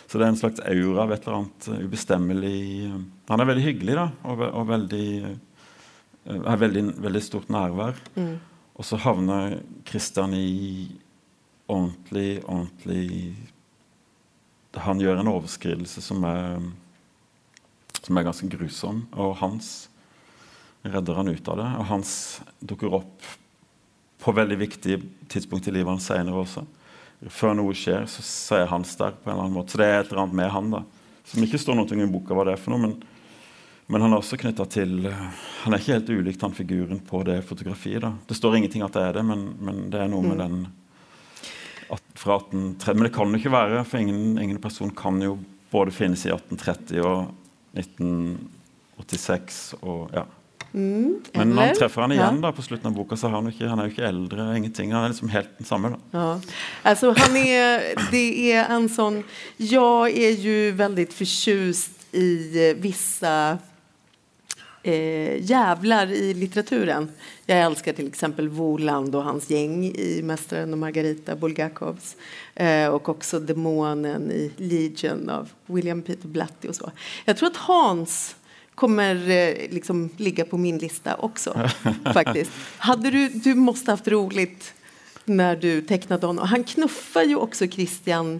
Så det er en slags aura av et eller annet ubestemmelig Han er veldig hyggelig da, og, ve- og veldig er veldig, veldig stort nærvær. Og så havner Christian i ordentlig, ordentlig Han gjør en overskridelse som er, som er ganske grusom, og Hans redder han ut av det. Og Hans dukker opp på veldig viktige tidspunkt i livet hans senere også. Før noe skjer, så, så er Hans der på en eller annen måte. Så det er et eller annet med han da. Som ikke står noe i boka hva det er for noe, men men han er også knytta til Han er ikke helt ulikt han figuren på det fotografiet. da. Det står ingenting at det er det, men, men det er noe med den at, fra 1830 Men det kan jo ikke være, for ingen, ingen person kan jo både finnes i 1830 og 1986 og ja. Men når han treffer han igjen Ja. da, på slutten av boka, så han, ikke, han er jo ikke eldre. ingenting, Han er liksom helt den samme. da. Ja. Altså, han er, det er en sånn Jeg er jo veldig fortjust i visse vissa eh, jävlar i litteraturen. Jag älskar till exempel Voland och hans gäng i Mästaren och Margarita Bulgakovs. Eh, och också Demonen i Legion av William Peter Blatty och så. Jag tror att Hans kommer eh, liksom ligga på min lista också. faktiskt. Hade du, du måste haft roligt när du tecknade honom. Han knuffar ju också Christian.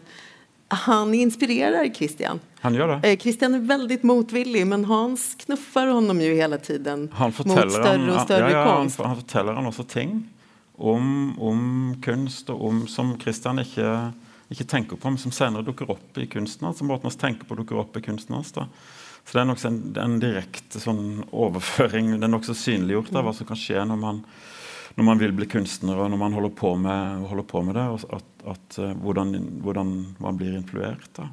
Han inspirerar Christian. Han gjør det. Eh, Christian är väldigt motvillig men Hans knuffar honom ju hela tiden Han mot större han, och större ja, ja, han, konst. han forteller han også ting om, om kunst og om som Christian ikke, ikke tenker på, men som senere dukker opp i kunsten hans. Som måten han tenker på dukker opp i kunsten hans. da. Så det er nokså en, en direkte sånn overføring. Det er nokså synliggjort av hva som kan skje når man, når man vil bli kunstner, og når man holder på med, holder på med det. At, at, eh, hvordan, hvordan man blir influert. da.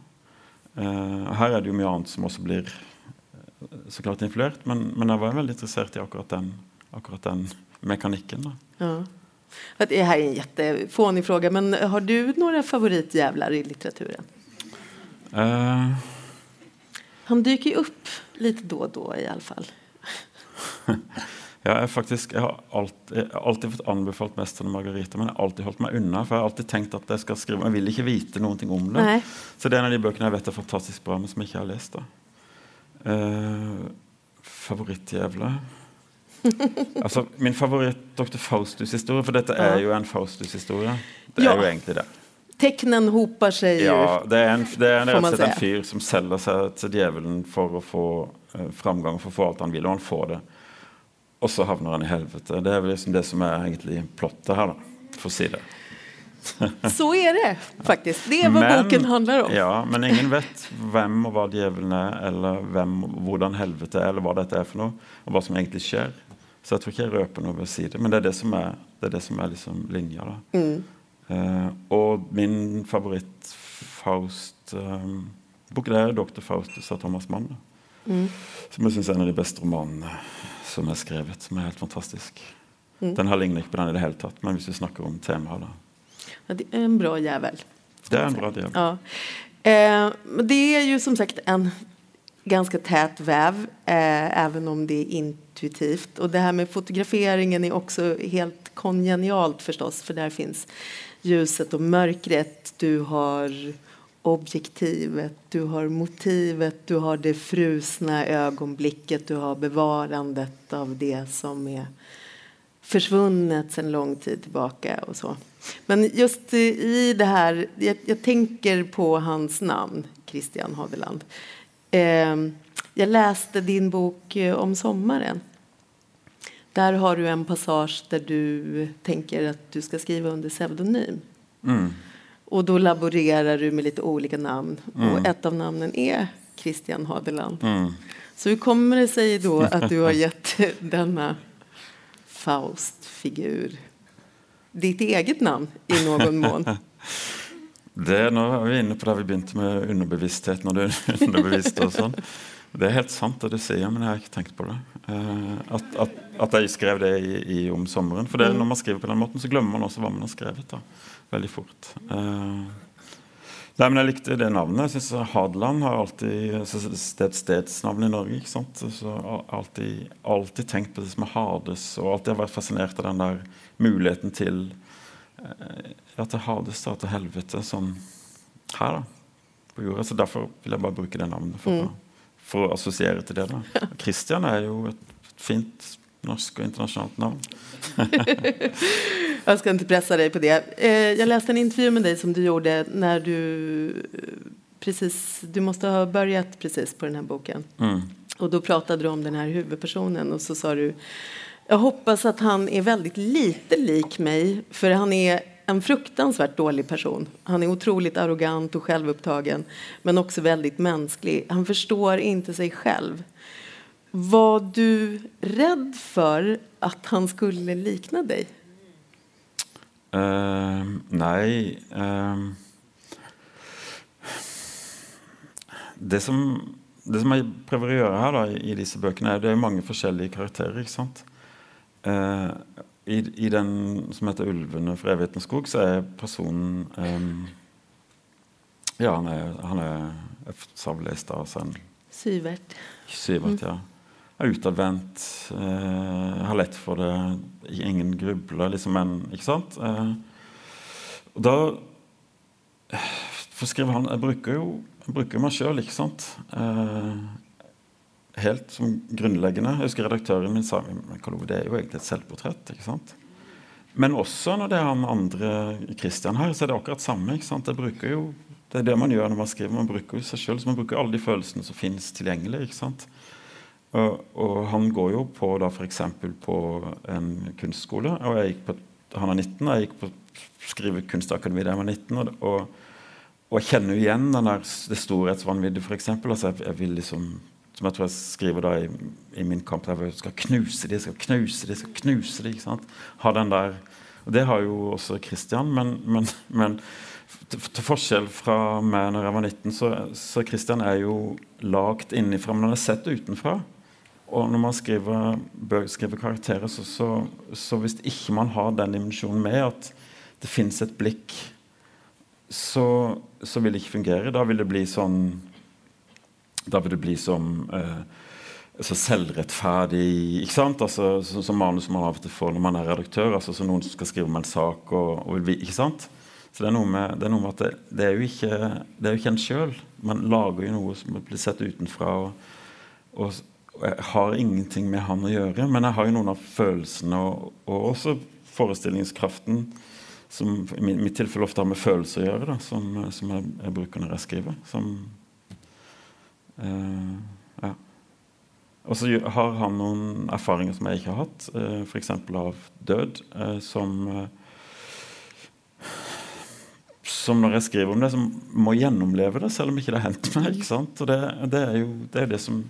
Eh, her er det jo mye annet som også blir eh, så klart influert, men, men jeg var veldig interessert i akkurat den, akkurat den mekanikken. da. Ja. Det her er en kjempefånig spørsmål, men har du noen favorittjævler i litteraturen? Uh, Han jo opp litt da og da, i alla fall. ja, jeg, faktisk, jeg, har alltid, jeg har alltid fått anbefalt 'Mesteren og Margarita', men jeg har alltid holdt meg unna. For jeg har alltid tenkt at jeg skal skrive Jeg vil ikke vite noen ting om det. Nei. Så det er en av de bøkene jeg vet er fantastisk bra, men som jeg ikke har lest. da. Uh, Favorittjævla altså, min favoritt Dr. Faustus-historie, for dette er jo en Faustus-historie. Det Ja. er jo egentlig det. Teknen hoper seg. Ja, det er, en, det er en, rett og slett en fyr som selger seg til djevelen for å få uh, framgang, for å få alt han vil, og han får det. Og så havner han i helvete. Det er vel liksom det som er egentlig plottet her, da, for å si det. Så er det faktisk. Det er hva men, boken handler om. Ja, men ingen vet hvem og hva djevelen er, eller hvem, hvordan helvete er, eller hva dette er for noe, og hva som egentlig skjer. Så jeg tror ikke jeg røper noe ved å si det, men det er det som er, det er, det som er liksom linja. da. Mm. Uh, og min favoritt-Faust-bok det er 'Dr. Faustus' av Thomas Mann. da. Mm. Som jeg syns er en av de beste romanene som er skrevet. Som er helt fantastisk. Mm. Den har ligner ikke på den i det hele tatt, men hvis vi snakker om temaet, da. Ja, det er en bra jævel. Det er en bra jævel. Ja. Eh, det er jo som sagt en ganske tät väv, eh, även om det är intuitivt. Och det här med fotograferingen är också helt kongenialt förstås, för där finns ljuset och mörkret. Du har objektivet, du har motivet, du har det frusna øyeblikket, du har bevarandet av det som er forsvunnet sen lång tid tilbake. og så. Men just i det her Jeg, jeg tenker på hans namn, Christian Hadeland. Eh, jeg leste din bok eh, om sommaren. Der har du en passage der du tenker at du skal skrive under pseudonym. Mm. Och då laborerar du med lite olika namn. Mm. Och ett av namnen är Christian Hadeland. Mm. Så hur kommer det sig då att du har gett denna Faust-figur ditt eget namn i någon mån? Det, nå er vi inne på det vi begynte med underbevisstheten og det underbevisste. og sånn. Det er helt sant det du sier, men jeg har ikke tenkt på det. Eh, at, at, at jeg skrev det i, i om sommeren. For det, når man skriver på den måten, så glemmer man også hva man har skrevet. da, Veldig fort. Eh, nei, men Jeg likte det navnet. Jeg synes Hadeland har alltid Det er et stedsnavn i Norge. ikke sant? Så alltid, alltid tenkt på det som er Hades, og alltid har vært fascinert av den der muligheten til eh, ja, til Hades, da, til helvete, sånn her, da. På jorda. Så derfor vil jeg bare bruke det navnet. For, for å assosiere til det. da. Christian er jo et fint norsk og internasjonalt navn. jeg skal ikke presse deg på det. Jeg leste en intervju med deg som du gjorde når du eh, precis, du måtte ha begynt precis på denne boken. Mm. Og da pratet du om denne hovedpersonen, huvudpersonen och så sa du jeg hoppas at han er veldig lite lik meg, for han är en fruktansvärt dålig person. Han är otroligt arrogant och självupptagen men också väldigt mänsklig. Han förstår inte sig själv. Var du rädd för att han skulle likna dig? Uh, nei uh, det, som, det som jeg prøver å gjøre her da, i, disse bøkene, er det er mange forskjellige karakterer. ikke sant? Eh, i, I den som heter 'Ulvene fra evighetens skog', så er personen um, Ja, han er, han er jeg sa vel det i stad, altså en Syvert. Syvert, ja. Er utadvendt, uh, har lett for det, ingen grubler, liksom en Ikke sant? Uh, og da For å han Jeg bruker jo jeg bruker meg sjøl, ikke sant? Eh, helt som grunnleggende. Jeg husker redaktøren min sa men det er jo egentlig et selvportrett. ikke sant? Men også når det er han andre Christian her, så er det akkurat samme. ikke sant? Jeg bruker jo, Det er det man gjør når man skriver. Man bruker jo seg sjøl. Man bruker alle de følelsene som finnes tilgjengelig. ikke sant? Og, og han går jo på da f.eks. på en kunstskole. og jeg gikk på, Han er 19, og jeg gikk på skrivekunstakademi da jeg var 19. og, og og jeg kjenner jo igjen den der, det storhetsvanviddet, f.eks. Altså, jeg, jeg vil liksom som jeg tror jeg skriver da i, i min kamp der jeg skal knuse de, skal knuse de, skal knuse de, ikke sant? Ha den der, og Det har jo også Kristian, men, men, men til, til forskjell fra meg når jeg var 19, så, så Christian er jo lagd innenfra, men han er sett utenfra. Og når man skriver, bør skrive karakterer, så, så, så hvis ikke man har den dimensjonen med at det fins et blikk, så, så vil det ikke fungere. Da vil det bli sånn da vil det bli som eh, så selvrettferdig ikke sant? Altså, så, Som manus man av og til får når man er redaktør. altså så Noen som skal skrive om en sak. Og, og, ikke sant? Så det er noe med, det er noe med at det, det, er jo ikke, det er jo ikke en sjøl. Man lager jo noe som blir sett utenfra. Og, og, jeg har ingenting med han å gjøre, men jeg har jo noen av følelsene og, og også forestillingskraften som i mitt tilfelle ofte har med følelser å gjøre, da, som, som jeg, jeg, bruker når jeg skriver. Som, ja. Og så har han noen erfaringer som jeg ikke har hatt, uh, f.eks. av død, uh, som som når jeg skriver om det, som må gjennomleve det, selv om ikke det har hendt meg. ikke sant? Og det, det, er jo det, er det som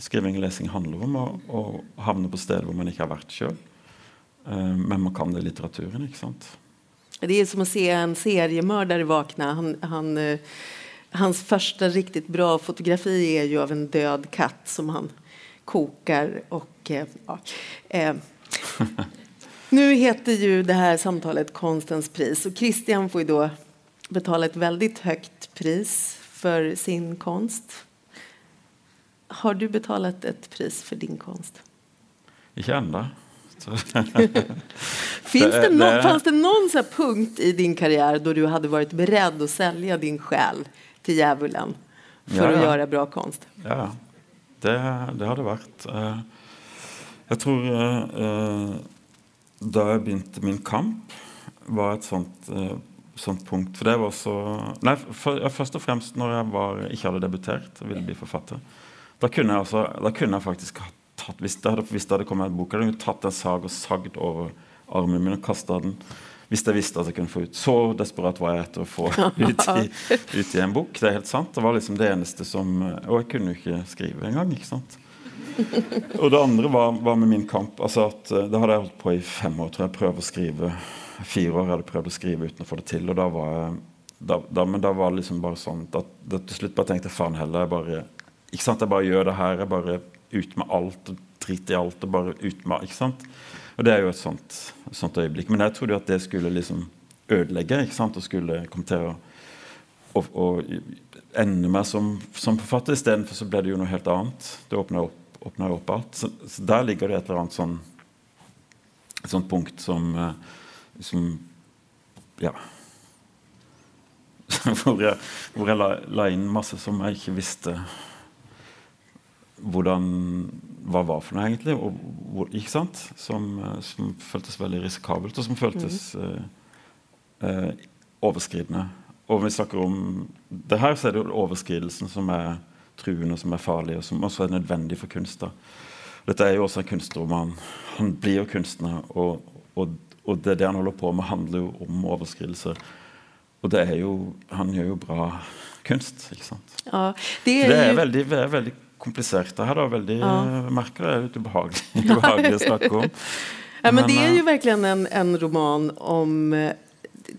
skriving og lesing handler om. Å havne på steder hvor man ikke har vært sjøl. Uh, men man kan det i litteraturen. ikke sant? Det er som å se en seriemorder våkne. Han, han, uh, hans første riktig bra fotografi er jo av en død katt som han koker og uh, eh. Nu heter ju det här samtalet Konstens pris och Christian får ju då betala ett väldigt högt pris for sin konst. Har du betalat ett pris for din konst? Ikke ennå. Finns det, det, fanns det någon punkt i din karriere da du hadde vært beredd å selge din själ till djevelen for ja, ja. å gjøre bra konst? Ja, det, det har det vært. Eh, jeg tror uh, da jeg begynte min kamp, var et sånt, sånt punkt. For det var også Nei, for, først og fremst når jeg var, ikke hadde debutert og ville bli forfatter. Da kunne jeg, også, da kunne jeg faktisk tatt, hvis det hadde, hvis det hadde kommet en bok, hadde jeg tatt en sag og sagd over armen min og kasta den. Hvis jeg visste at jeg kunne få ut Så desperat var jeg etter å få ut i, ut i en bok. Det er helt sant. Det var liksom det eneste som Og jeg kunne jo ikke skrive engang. ikke sant? Og det andre var, var, med min kamp. altså at eh, Det hadde jeg holdt på i fem år. tror jeg prøvde å skrive Fire år hadde prøvd å skrive uten å få det til. og da var jeg da, da, men da var det liksom bare sånn at, da, til slutt bare tenkte jeg faen heller jeg bare ikke sant, jeg bare gjør det her. Jeg bare ut med alt og driter i alt. og bare ut med, ikke sant? Og det er jo et sånt, sånt øyeblikk. Men jeg trodde jo at det skulle liksom ødelegge ikke sant, og skulle komme til å og, og ende meg som, som forfatter. Istedenfor så ble det jo noe helt annet. Det åpna opp åpner opp alt. Så, så, der ligger det et eller annet sånn et sånt punkt som, eh, som Ja. hvor jeg, hvor jeg la, la, inn masse som jeg ikke visste hvordan hva var for noe, egentlig. Og, ikke sant? Som, eh, som, føltes veldig risikabelt, og som føltes mm. eh, eh, overskridende. Og vi snakker om det her, så er det jo overskridelsen som er truende, som er farlig, og som også er nødvendig for kunst. da. Dette er jo også en kunstroman. Han blir jo kunstner, og, og, og, det, det han holder på med, handler jo om overskridelser. Og det er jo, han gjør jo bra kunst, ikke sant? Ja, det, er, det er, veldig, det er veldig komplisert. Det her da, veldig, ja. merker det er litt ubehagelig, ubehagelig å snakke om. Ja, men, men, det er jo virkelig en, en roman om eh,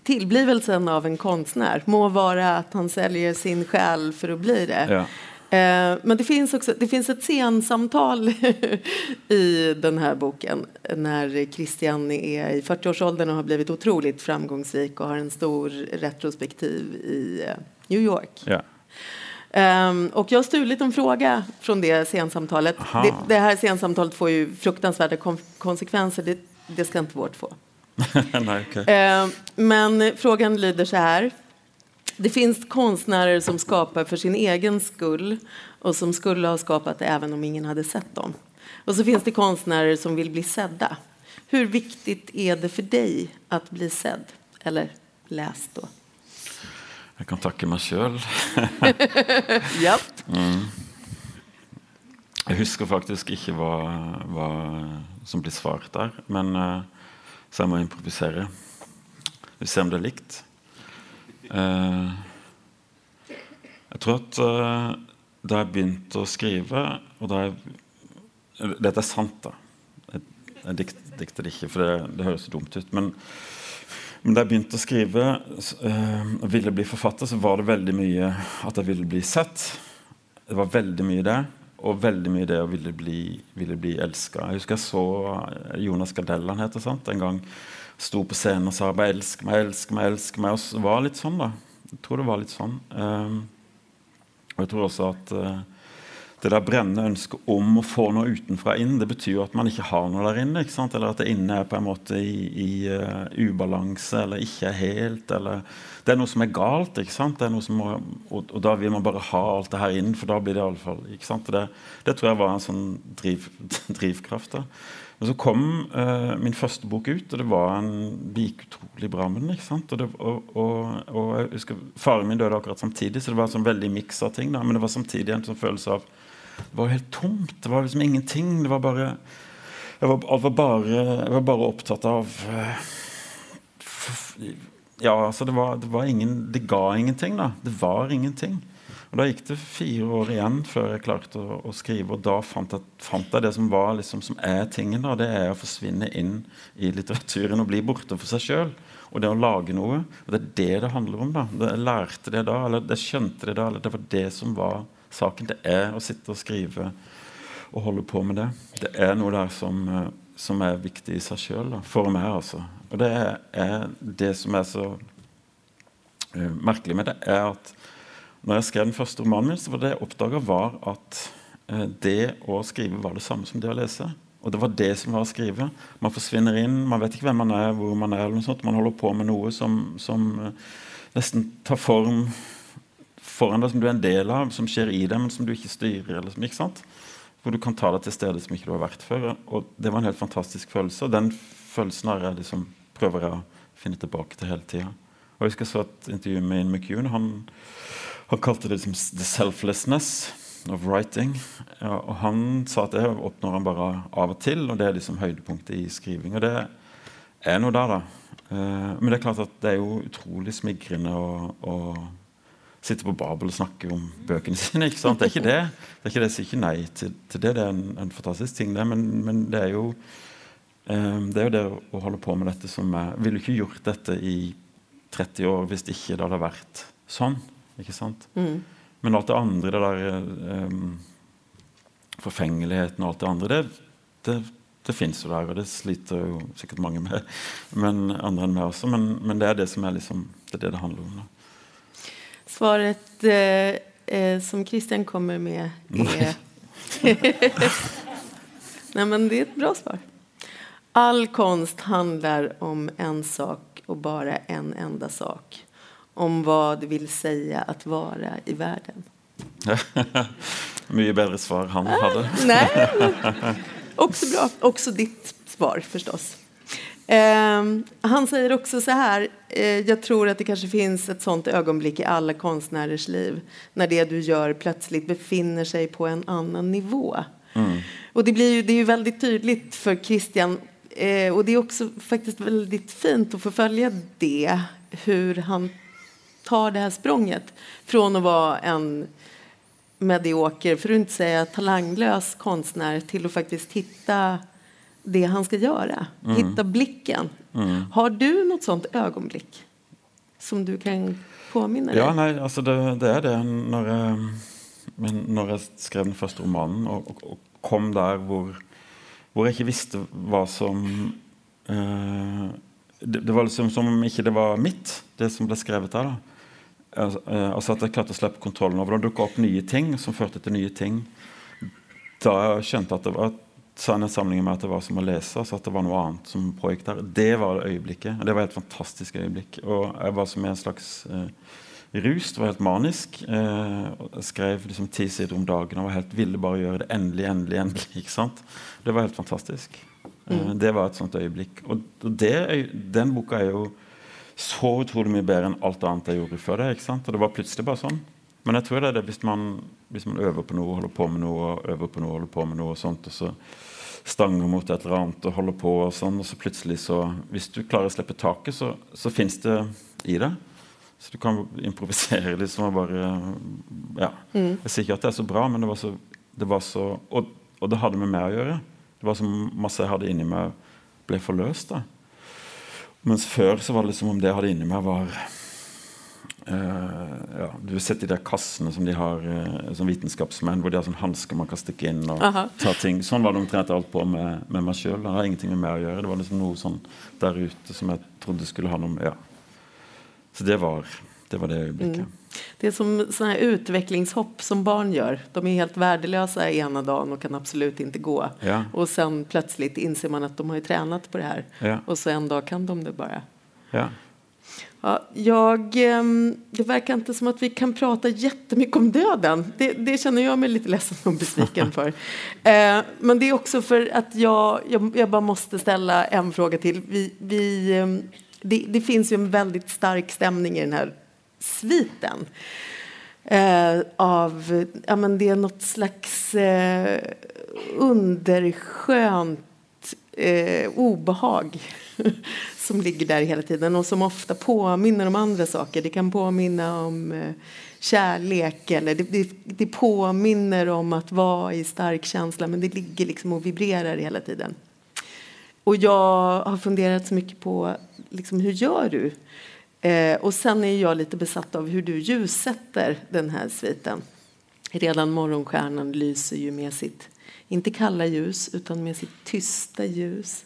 tilblivelsen av en konstnär må være at han selger sin sjel for å bli det. Ja. Eh, men det finns, också, det finns ett scensamtal i den här boken när Christian är i 40-årsåldern och har blivit otroligt framgångsrik och har en stor retrospektiv i eh, New York. Ja. Um, och jag har stulit en fråga från det sensamtalet. Det, det, här sensamtalet får ju fruktansvärda konsekvenser. Det, det, ska inte vårt få. Nej, okay. uh, men frågan lyder så här. Det finns konstnärer som skapar för sin egen skull och som skulle ha skapat det även om ingen hade sett dem. Och så finns det konstnärer som vill bli sedda. Hur viktigt är det för dig att bli sedd? Eller läst då? Jeg kan takke meg sjøl. mm. Jeg husker faktisk ikke hva, hva, som blir svart der, men uh, så jeg må improvisere. Vi ser om det er likt. Uh, jeg tror at uh, da jeg begynte å skrive og da jeg, Dette er sant, da. Jeg, jeg dikt, dikter det ikke, for det, det høres dumt ut. Men, da jeg begynte å skrive og ville bli forfatter, så var det veldig mye at jeg ville bli sett. Det var veldig mye det. Og veldig mye det å ville bli, ville bli elska. Jeg husker jeg så Jonas Gardell han heter, sant? en gang sto på scenen og sa bare 'elsk meg, elsk meg', elsk meg. Og det var litt sånn, da. Jeg tror det var litt sånn. Um, og jeg tror også at uh, det der brennende ønsket om å få noe utenfra inn, det betyr jo at man ikke har noe der inne. ikke sant? Eller at det inne er på en måte i, i uh, ubalanse eller ikke er helt. eller Det er noe som er galt. ikke sant? Det er noe som må, og, og, da vil man bare ha alt det her inn, for da blir det iallfall ikke sant? Det, det tror jeg var en sånn driv, drivkraft. da. Men så kom uh, min første bok ut, og det var en gikk utrolig bra med den. ikke sant? Og, det, og, og, jeg husker Faren min døde akkurat samtidig, så det var en sånn veldig miks av ting. da, Men det var samtidig en sånn følelse av det var helt tomt. Det var liksom ingenting. Det var bare Jeg var, jeg var, bare, jeg var bare, opptatt av uh, Ja, altså det var, det var ingen Det ga ingenting, da. Det var ingenting. Og Da gikk det fire år igjen før jeg klarte å, å skrive, og da fant jeg, fant jeg, det som var liksom, som er tingen. da, Det er å forsvinne inn i litteraturen og bli borte for seg sjøl. Og det å lage noe. og Det er det det handler om. da, Jeg lærte det da, eller jeg skjønte det da. eller Det var det som var saken. Det er å sitte og skrive og holde på med det. Det er noe der som, eh, som er viktig i seg sjøl, for meg. altså. Og det er, det som er så uh, merkelig med det, er at når jeg skrev den første romanen min, så var det jeg oppdaga, var at uh, det å skrive var det samme som det å lese. Og det var det som var å skrive. Man forsvinner inn, man vet ikke hvem man er, hvor man er. Man holder på med noe som, som nesten tar form foran deg som du er en del av, som skjer i deg, men som du ikke styrer. Eller, ikke sant? Hvor du kan ta deg til steder som ikke du har vært før. Og Det var en helt fantastisk følelse. Og den følelsen har jeg liksom, prøver jeg å finne tilbake til hele tida. Og jeg husker jeg så et intervju med Ian McEwan. Han, han kalte det liksom 'the selflessness of writing'. Ja, og han sa at det oppnår han bare av og til, og det er liksom høydepunktet i skriving. Og det er noe der, da. Uh, men det er klart at det er jo utrolig smigrende å sitte på Babel og snakker om bøkene sine. ikke sant? Det er ikke det. Det er ikke det, Jeg sier ikke nei til, til det. Det er en, en fantastisk ting, det. Men, men det er jo um, det er jo det å holde på med dette som er ville ikke gjort dette i 30 år hvis ikke det hadde vært sånn. ikke sant? Mm. Men alt det andre, det der um, Forfengeligheten og alt det andre, det, det, det fins jo der, og det sliter jo sikkert mange med. Men andre enn meg også. Men, men, det er det som er liksom, det er det det handler om. da. Svaret eh, eh, som Christian kommer med er Nei, men det er et bra svar. All konst handler om en sak og bare en enda sak. Om hva det vil si å være i verden. Mye bedre svar han hadde. Nei, men, også bra. Også ditt svar förstås. Eh, han sier også så her Jeg tror at det kanskje finnes et sånt øyeblikk i alle konstnärers liv når det du gjør, plutselig befinner seg på en annen nivå. Mm. Og det, blir jo, det er jo veldig tydelig for Christian eh, og det er også faktisk veldig fint å följa det, hvordan han tar det her språnget fra å være en medioker, for å ikke si talentløs kunstner, til å faktisk hitta det han ska göra. Mm. Hitta blicken. Mm. Har du något sånt ögonblick som du kan påminne ja, Nei, altså det, det, er det. Når jeg, når jeg skrev den første romanen og, og, og kom der hvor, hvor, jeg ikke visste hva som eh, det, det, var liksom som om ikke det var mitt, det som ble skrevet der. da. Altså, altså At jeg klarte å slippe kontrollen over det. dukka opp nye ting som førte til nye ting. Da jeg skjønte at det var sannhetssamlingen med at det var som å lese. altså at det var noe annet som pågikk der. Det var det øyeblikket. og Det var et fantastisk øyeblikk. Og jeg var som i en slags eh, rus. Det var helt manisk. Eh, jeg skrev liksom ti sider om dagen og var helt ville bare gjøre det endelig, endelig, endelig. ikke sant? Det var helt fantastisk. Eh, mm. det var et sånt øyeblikk. Og det, den boka er jo så utrolig mye bedre enn alt annet jeg gjorde før det. ikke sant? Og det var plutselig bare sånn. Men jeg tror det er det hvis man, hvis man, øver på noe, holder på med noe, øver på noe, holder på med noe og sånt, og så stanger mot et eller annet og holder på og sånn, og så plutselig så Hvis du klarer å slippe taket, så, så fins det i det. Så du kan improvisere liksom og bare Ja. Mm. Jeg sier ikke at det er så bra, men det var så, det var så og, og, det hadde med meg å gjøre. Det var så masse jeg hadde inni meg, ble forløst. da. Mens før så var det liksom om det jeg hadde inni meg, var ja, du har sett de der kassene som de har uh, som vitenskapsmenn, hvor de har sånn hansker man kan stikke inn og Aha. ta ting. Sånn var det omtrent alt på med, med meg sjøl. Det har ingenting med meg å gjøre. Det var liksom noe sånn der ute som jeg trodde skulle ha noe med ja. Så det var, Det var det øyeblikket. Mm. Det er som sånne utviklingshopp som barn gjør. De er helt värdelösa ene dagen og kan absolutt ikke gå. Ja. Og sen plutselig innser man at de har ju tränat på det her, Ja. og så en dag kan de det bare. Ja. Ja, jag, ehm, det verkar inte som att vi kan prata jättemycket om döden. Det, det känner jag mig lite ledsen och besviken för. Eh, men det är också för att jag, jag, jag bara måste ställa en fråga till. Vi, vi, ehm, det, det finns ju en väldigt stark stämning i den här sviten. Eh, av, ja, men det är något slags eh, underskönt eh, obehag som ligger där hela tiden och som ofta påminner om andra saker. Det kan påminna om eh, eller det, det, det påminner om att vara i stark känsla men det ligger liksom och vibrerar hela tiden. Och jag har funderat så mycket på liksom, hur gör du? Eh, och sen är jag lite besatt av hur du ljussätter den här sviten. Redan morgonstjärnan lyser ju med sitt, inte kalla ljus, utan med sitt tysta ljus.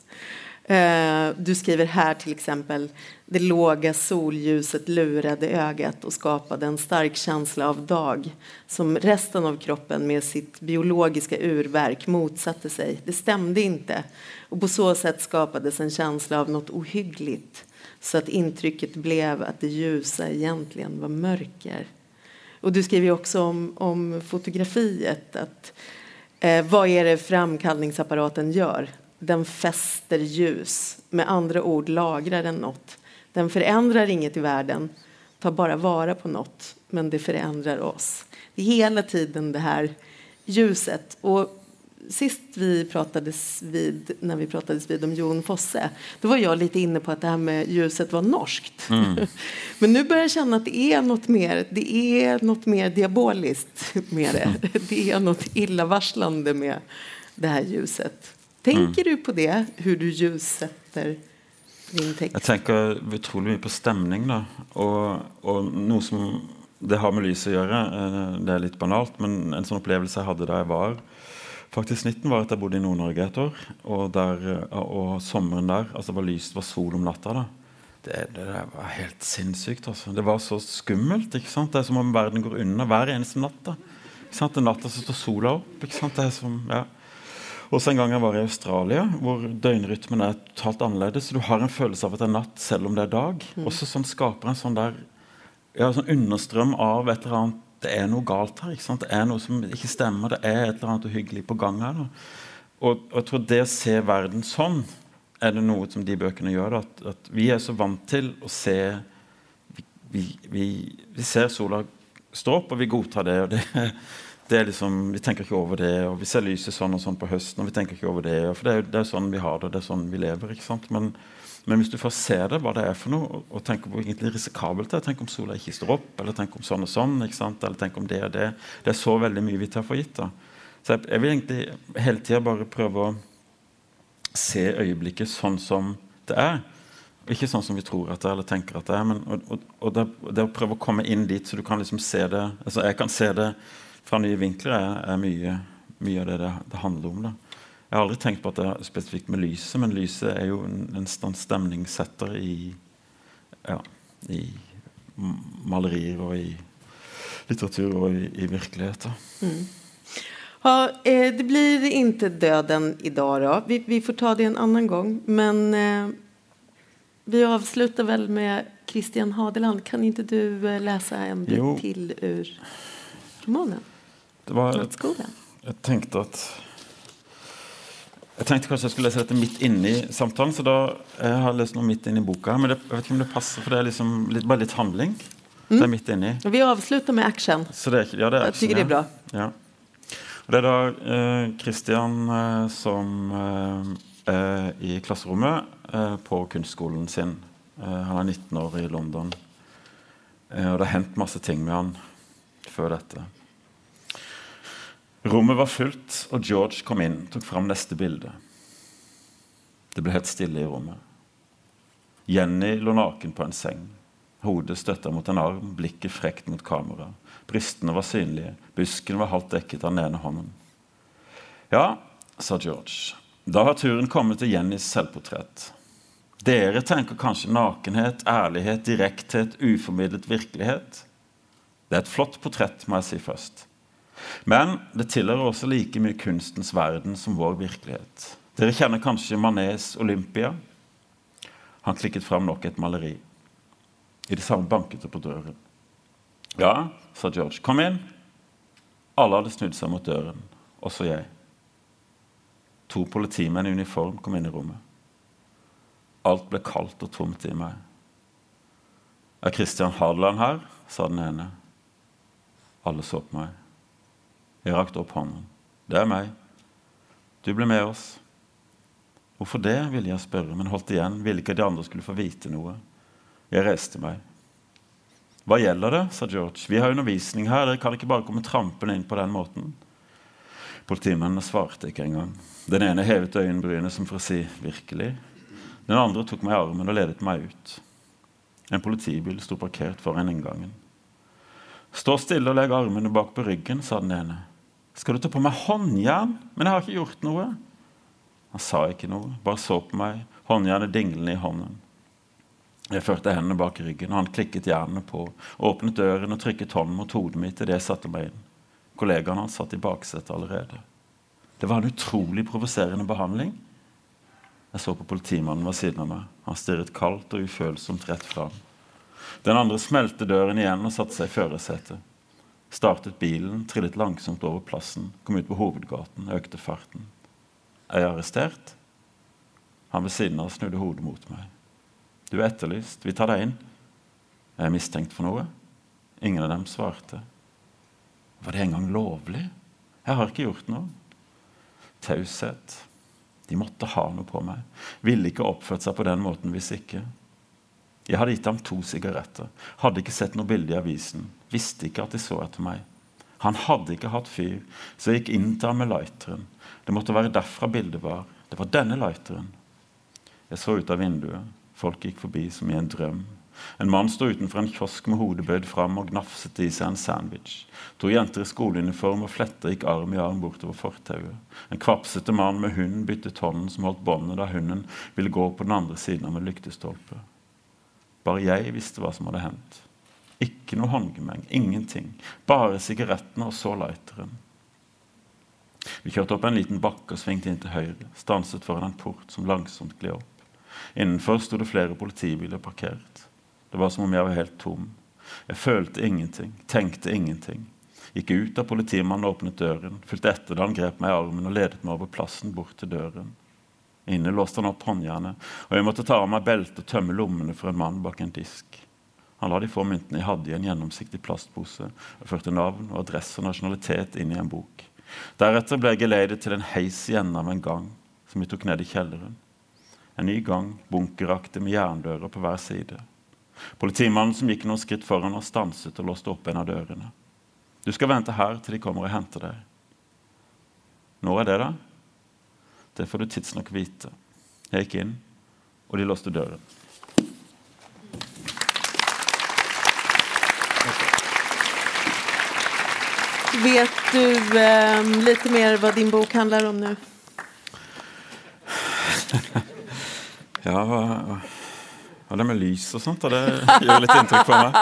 Eh, du skriver her till exempel det låga solljuset lurade ögat och skapade en stark känsla av dag som resten av kroppen med sitt biologiska urverk motsatte sig. Det stämde inte och på så sätt skapades en känsla av något ohyggligt så att intrycket blev att det ljusa egentligen var mörker. Och du skriver också om, om fotografiet. Att, eh, vad är det framkallningsapparaten gör? Den fester ljus. Med andre ord lagrar den något. Den förändrar inget i världen, tar bara vara på något, men det förändrar oss. Det är hela tiden det här ljuset. Och sist vi pratades vid, när vi pratades vid om Jon Fosse, då var jag lite inne på att det här med ljuset var norskt. Mm. Men nu börjar jag känna att det är något mer, det är något mer diaboliskt med det. Det är något illavarslande med det här ljuset. Tänker du på det, hvordan du ljussetter din tekst? Jeg tenker utrolig mye på stemning. da, og, og noe som det har med lyset å gjøre. eh, Det er litt banalt, men en sånn opplevelse jeg hadde da jeg var faktisk 19, var at jeg bodde i Nord-Norge et år. Og, der, eh, og sommeren der altså Det var lyst, det var sol om natta. da. Det, det der var helt sinnssykt. altså. Det var så skummelt. ikke sant? Det er som om verden går unna hver eneste natt. da. Ikke sant? Den natta så står sola opp. ikke sant? Det er som, ja. Også en gang jeg var i Australia, hvor døgnrytmen er totalt annerledes. Du har en følelse av at det er natt selv om det er dag. Også sånn skaper en sånn der ja, sånn understrøm av et eller annet Det er noe galt her. ikke sant? Det er noe som ikke stemmer. Det er et eller annet uhyggelig på gang her. Og, og jeg tror det å se verden sånn er det noe som de bøkene gjør. At, at vi er så vant til å se vi, vi, vi, vi ser sola stå opp, og vi godtar det. og det liksom, Vi tenker ikke over det, og vi ser lyset sånn og sånn på høsten. og vi tenker ikke over Det for det er, det er sånn vi har det, det er sånn vi lever. Men, men hvis du først ser det, hva det er for noe, og, tenker på egentlig risikabelt det er Tenk om sola ikke står opp, eller tenk om sånn og sånn. Eller tenk om det og det. Det er så veldig mye vi tar for gitt. da. Så jeg, jeg vil egentlig hele tida bare prøve å se øyeblikket sånn som det er. Ikke sånn som vi tror at det er, eller tenker at det er. Men, og, og, og det, det å prøve å komme inn dit, så du kan liksom se det altså Jeg kan se det fra nye vinkler, er, er mye, mye av det, det det handler om. da. Jeg har aldri tenkt på at det er spesifikt med lyset, men lyset er jo en, en stemningssetter i, ja, i malerier og i litteratur og i, i virkelighet. Mm. Ja, eh, det blir ikke døden i dag, da. Vi, vi får ta det en annen gang. Men eh, vi avslutar vel med Christian Hadeland. Kan ikke du eh, läsa en bit Jo. till ur romanen? Det var. Jeg tenkte at Jeg tenkte kanskje jeg skulle lese dette midt inni samtalen, så da jeg har lest noe midt inni boka. Men det, jeg vet ikke om det passer, for det er liksom litt, bare litt handling. Det er midt inni. Vi avslutter med action. Så det er ja, det er Jag tycker det er action, bra. Ja. Og det er da eh, Christian eh, som eh, i klasserommet eh, på kunstskolen sin. Eh, han er 19 år i London. Eh, og det har hendt masse ting med han før dette. Rommet var fullt, og George kom inn tok fram neste bilde. Det ble helt stille i rommet. Jenny lå naken på en seng. Hodet støtta mot en arm, blikket frekt mot kamera. Brystene var synlige, busken var halvt dekket av den ene hånden. Ja, sa George. Da har turen kommet til Jennys selvportrett. Dere tenker kanskje nakenhet, ærlighet, direkthet, uformidlet virkelighet. Det er et flott portrett, må jeg si først. Men det tilhører også like mye kunstens verden som vår virkelighet. Dere kjenner kanskje Manets Olympia? Han klikket fram nok et maleri. I det samme banket det på døren. Ja, sa George. Kom inn. Alle hadde snudd seg mot døren, også jeg. To politimenn i uniform kom inn i rommet. Alt ble kaldt og tomt i meg. Er Christian Hadeland her? sa den ene. Alle så på meg. Jeg rakte opp hånden. Det er meg. Du ble med oss. Hvorfor det, ville jeg spørre, men holdt igjen. Ville ikke at de andre skulle få vite noe. Jeg reiste meg. Hva gjelder det? sa George. Vi har undervisning her. Dere kan ikke bare komme trampende inn på den måten. Politimennene svarte ikke engang. Den ene hevet øyenbrynene som for å si 'virkelig'. Den andre tok meg i armen og ledet meg ut. En politibil sto parkert foran inngangen. Stå stille og legg armene bak på ryggen, sa den ene. Skal du ta på meg håndjern? Men jeg har ikke gjort noe. Han sa ikke noe, bare så på meg, håndjernet dinglende i hånden. Jeg førte hendene bak ryggen, og han klikket jernene på, åpnet døren og trykket hånden mot hodet mitt idet jeg satte meg inn. Kollegaen hans satt i baksetet allerede. Det var en utrolig provoserende behandling. Jeg så på politimannen ved siden av meg. Han stirret kaldt og ufølsomt rett fram. Den andre smelte døren igjen og satte seg i førersetet. Startet bilen, trillet langsomt over plassen, kom ut på hovedgaten, økte farten. Er jeg arrestert? Han ved siden av snudde hodet mot meg. Du er etterlyst. Vi tar deg inn. Er jeg mistenkt for noe? Ingen av dem svarte. Var det engang lovlig? Jeg har ikke gjort noe. Taushet. De måtte ha noe på meg. Ville ikke oppført seg på den måten hvis ikke. Jeg hadde gitt ham to sigaretter. Hadde ikke sett noe bilde i avisen. Visste ikke at de så etter meg. Han hadde ikke hatt fyr, så jeg gikk inn til ham med lighteren. Det måtte være derfra bildet var. Det var denne lighteren. Jeg så ut av vinduet. Folk gikk forbi som i en drøm. En mann sto utenfor en kiosk med hodet bøyd fram og gnafset i seg en sandwich. To jenter i skoleuniform og fletter gikk arm i arm bortover fortauet. En kvapsete mann med hund byttet hånden som holdt båndet da hunden ville gå på den andre siden av en lyktestolpe. Bare jeg visste hva som hadde hendt. Ikke noe håndgemeng, ingenting. Bare sigarettene og så lighteren. Vi kjørte opp en liten bakke og svingte inn til høyre, stanset foran en port som langsomt gled opp. Innenfor sto det flere politibiler parkert. Det var som om jeg var helt tom. Jeg følte ingenting, tenkte ingenting. Gikk ut av politimannen åpnet døren, fulgte etter da han grep meg i armen og ledet meg over plassen bort til døren. Inne låste han opp håndjernet, og jeg måtte ta av meg beltet og tømme lommene for en mann bak en disk. Han la de få myntene jeg hadde i en gjennomsiktig plastpose, og førte navn og adresse og nasjonalitet inn i en bok. Deretter ble jeg geleidet til en heis av en gang, som vi tok ned i kjelleren. En ny gang, bunkeraktig med jerndører på hver side. Politimannen som gikk noen skritt foran oss, stanset og låste opp en av dørene. Du skal vente her til de kommer og henter deg. Når er det, da? Det får du tidsnok vite. Jeg gikk inn, og de låste døren. Vet du eh, litt mer hva din bok handler om nå? Ja, ja, det med lys og sånt, det gjør litt inntrykk på meg.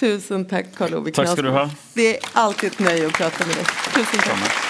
Tusen takk, Karl Ove ha. Det er alltid et nøye å prate med deg. Tusen takk.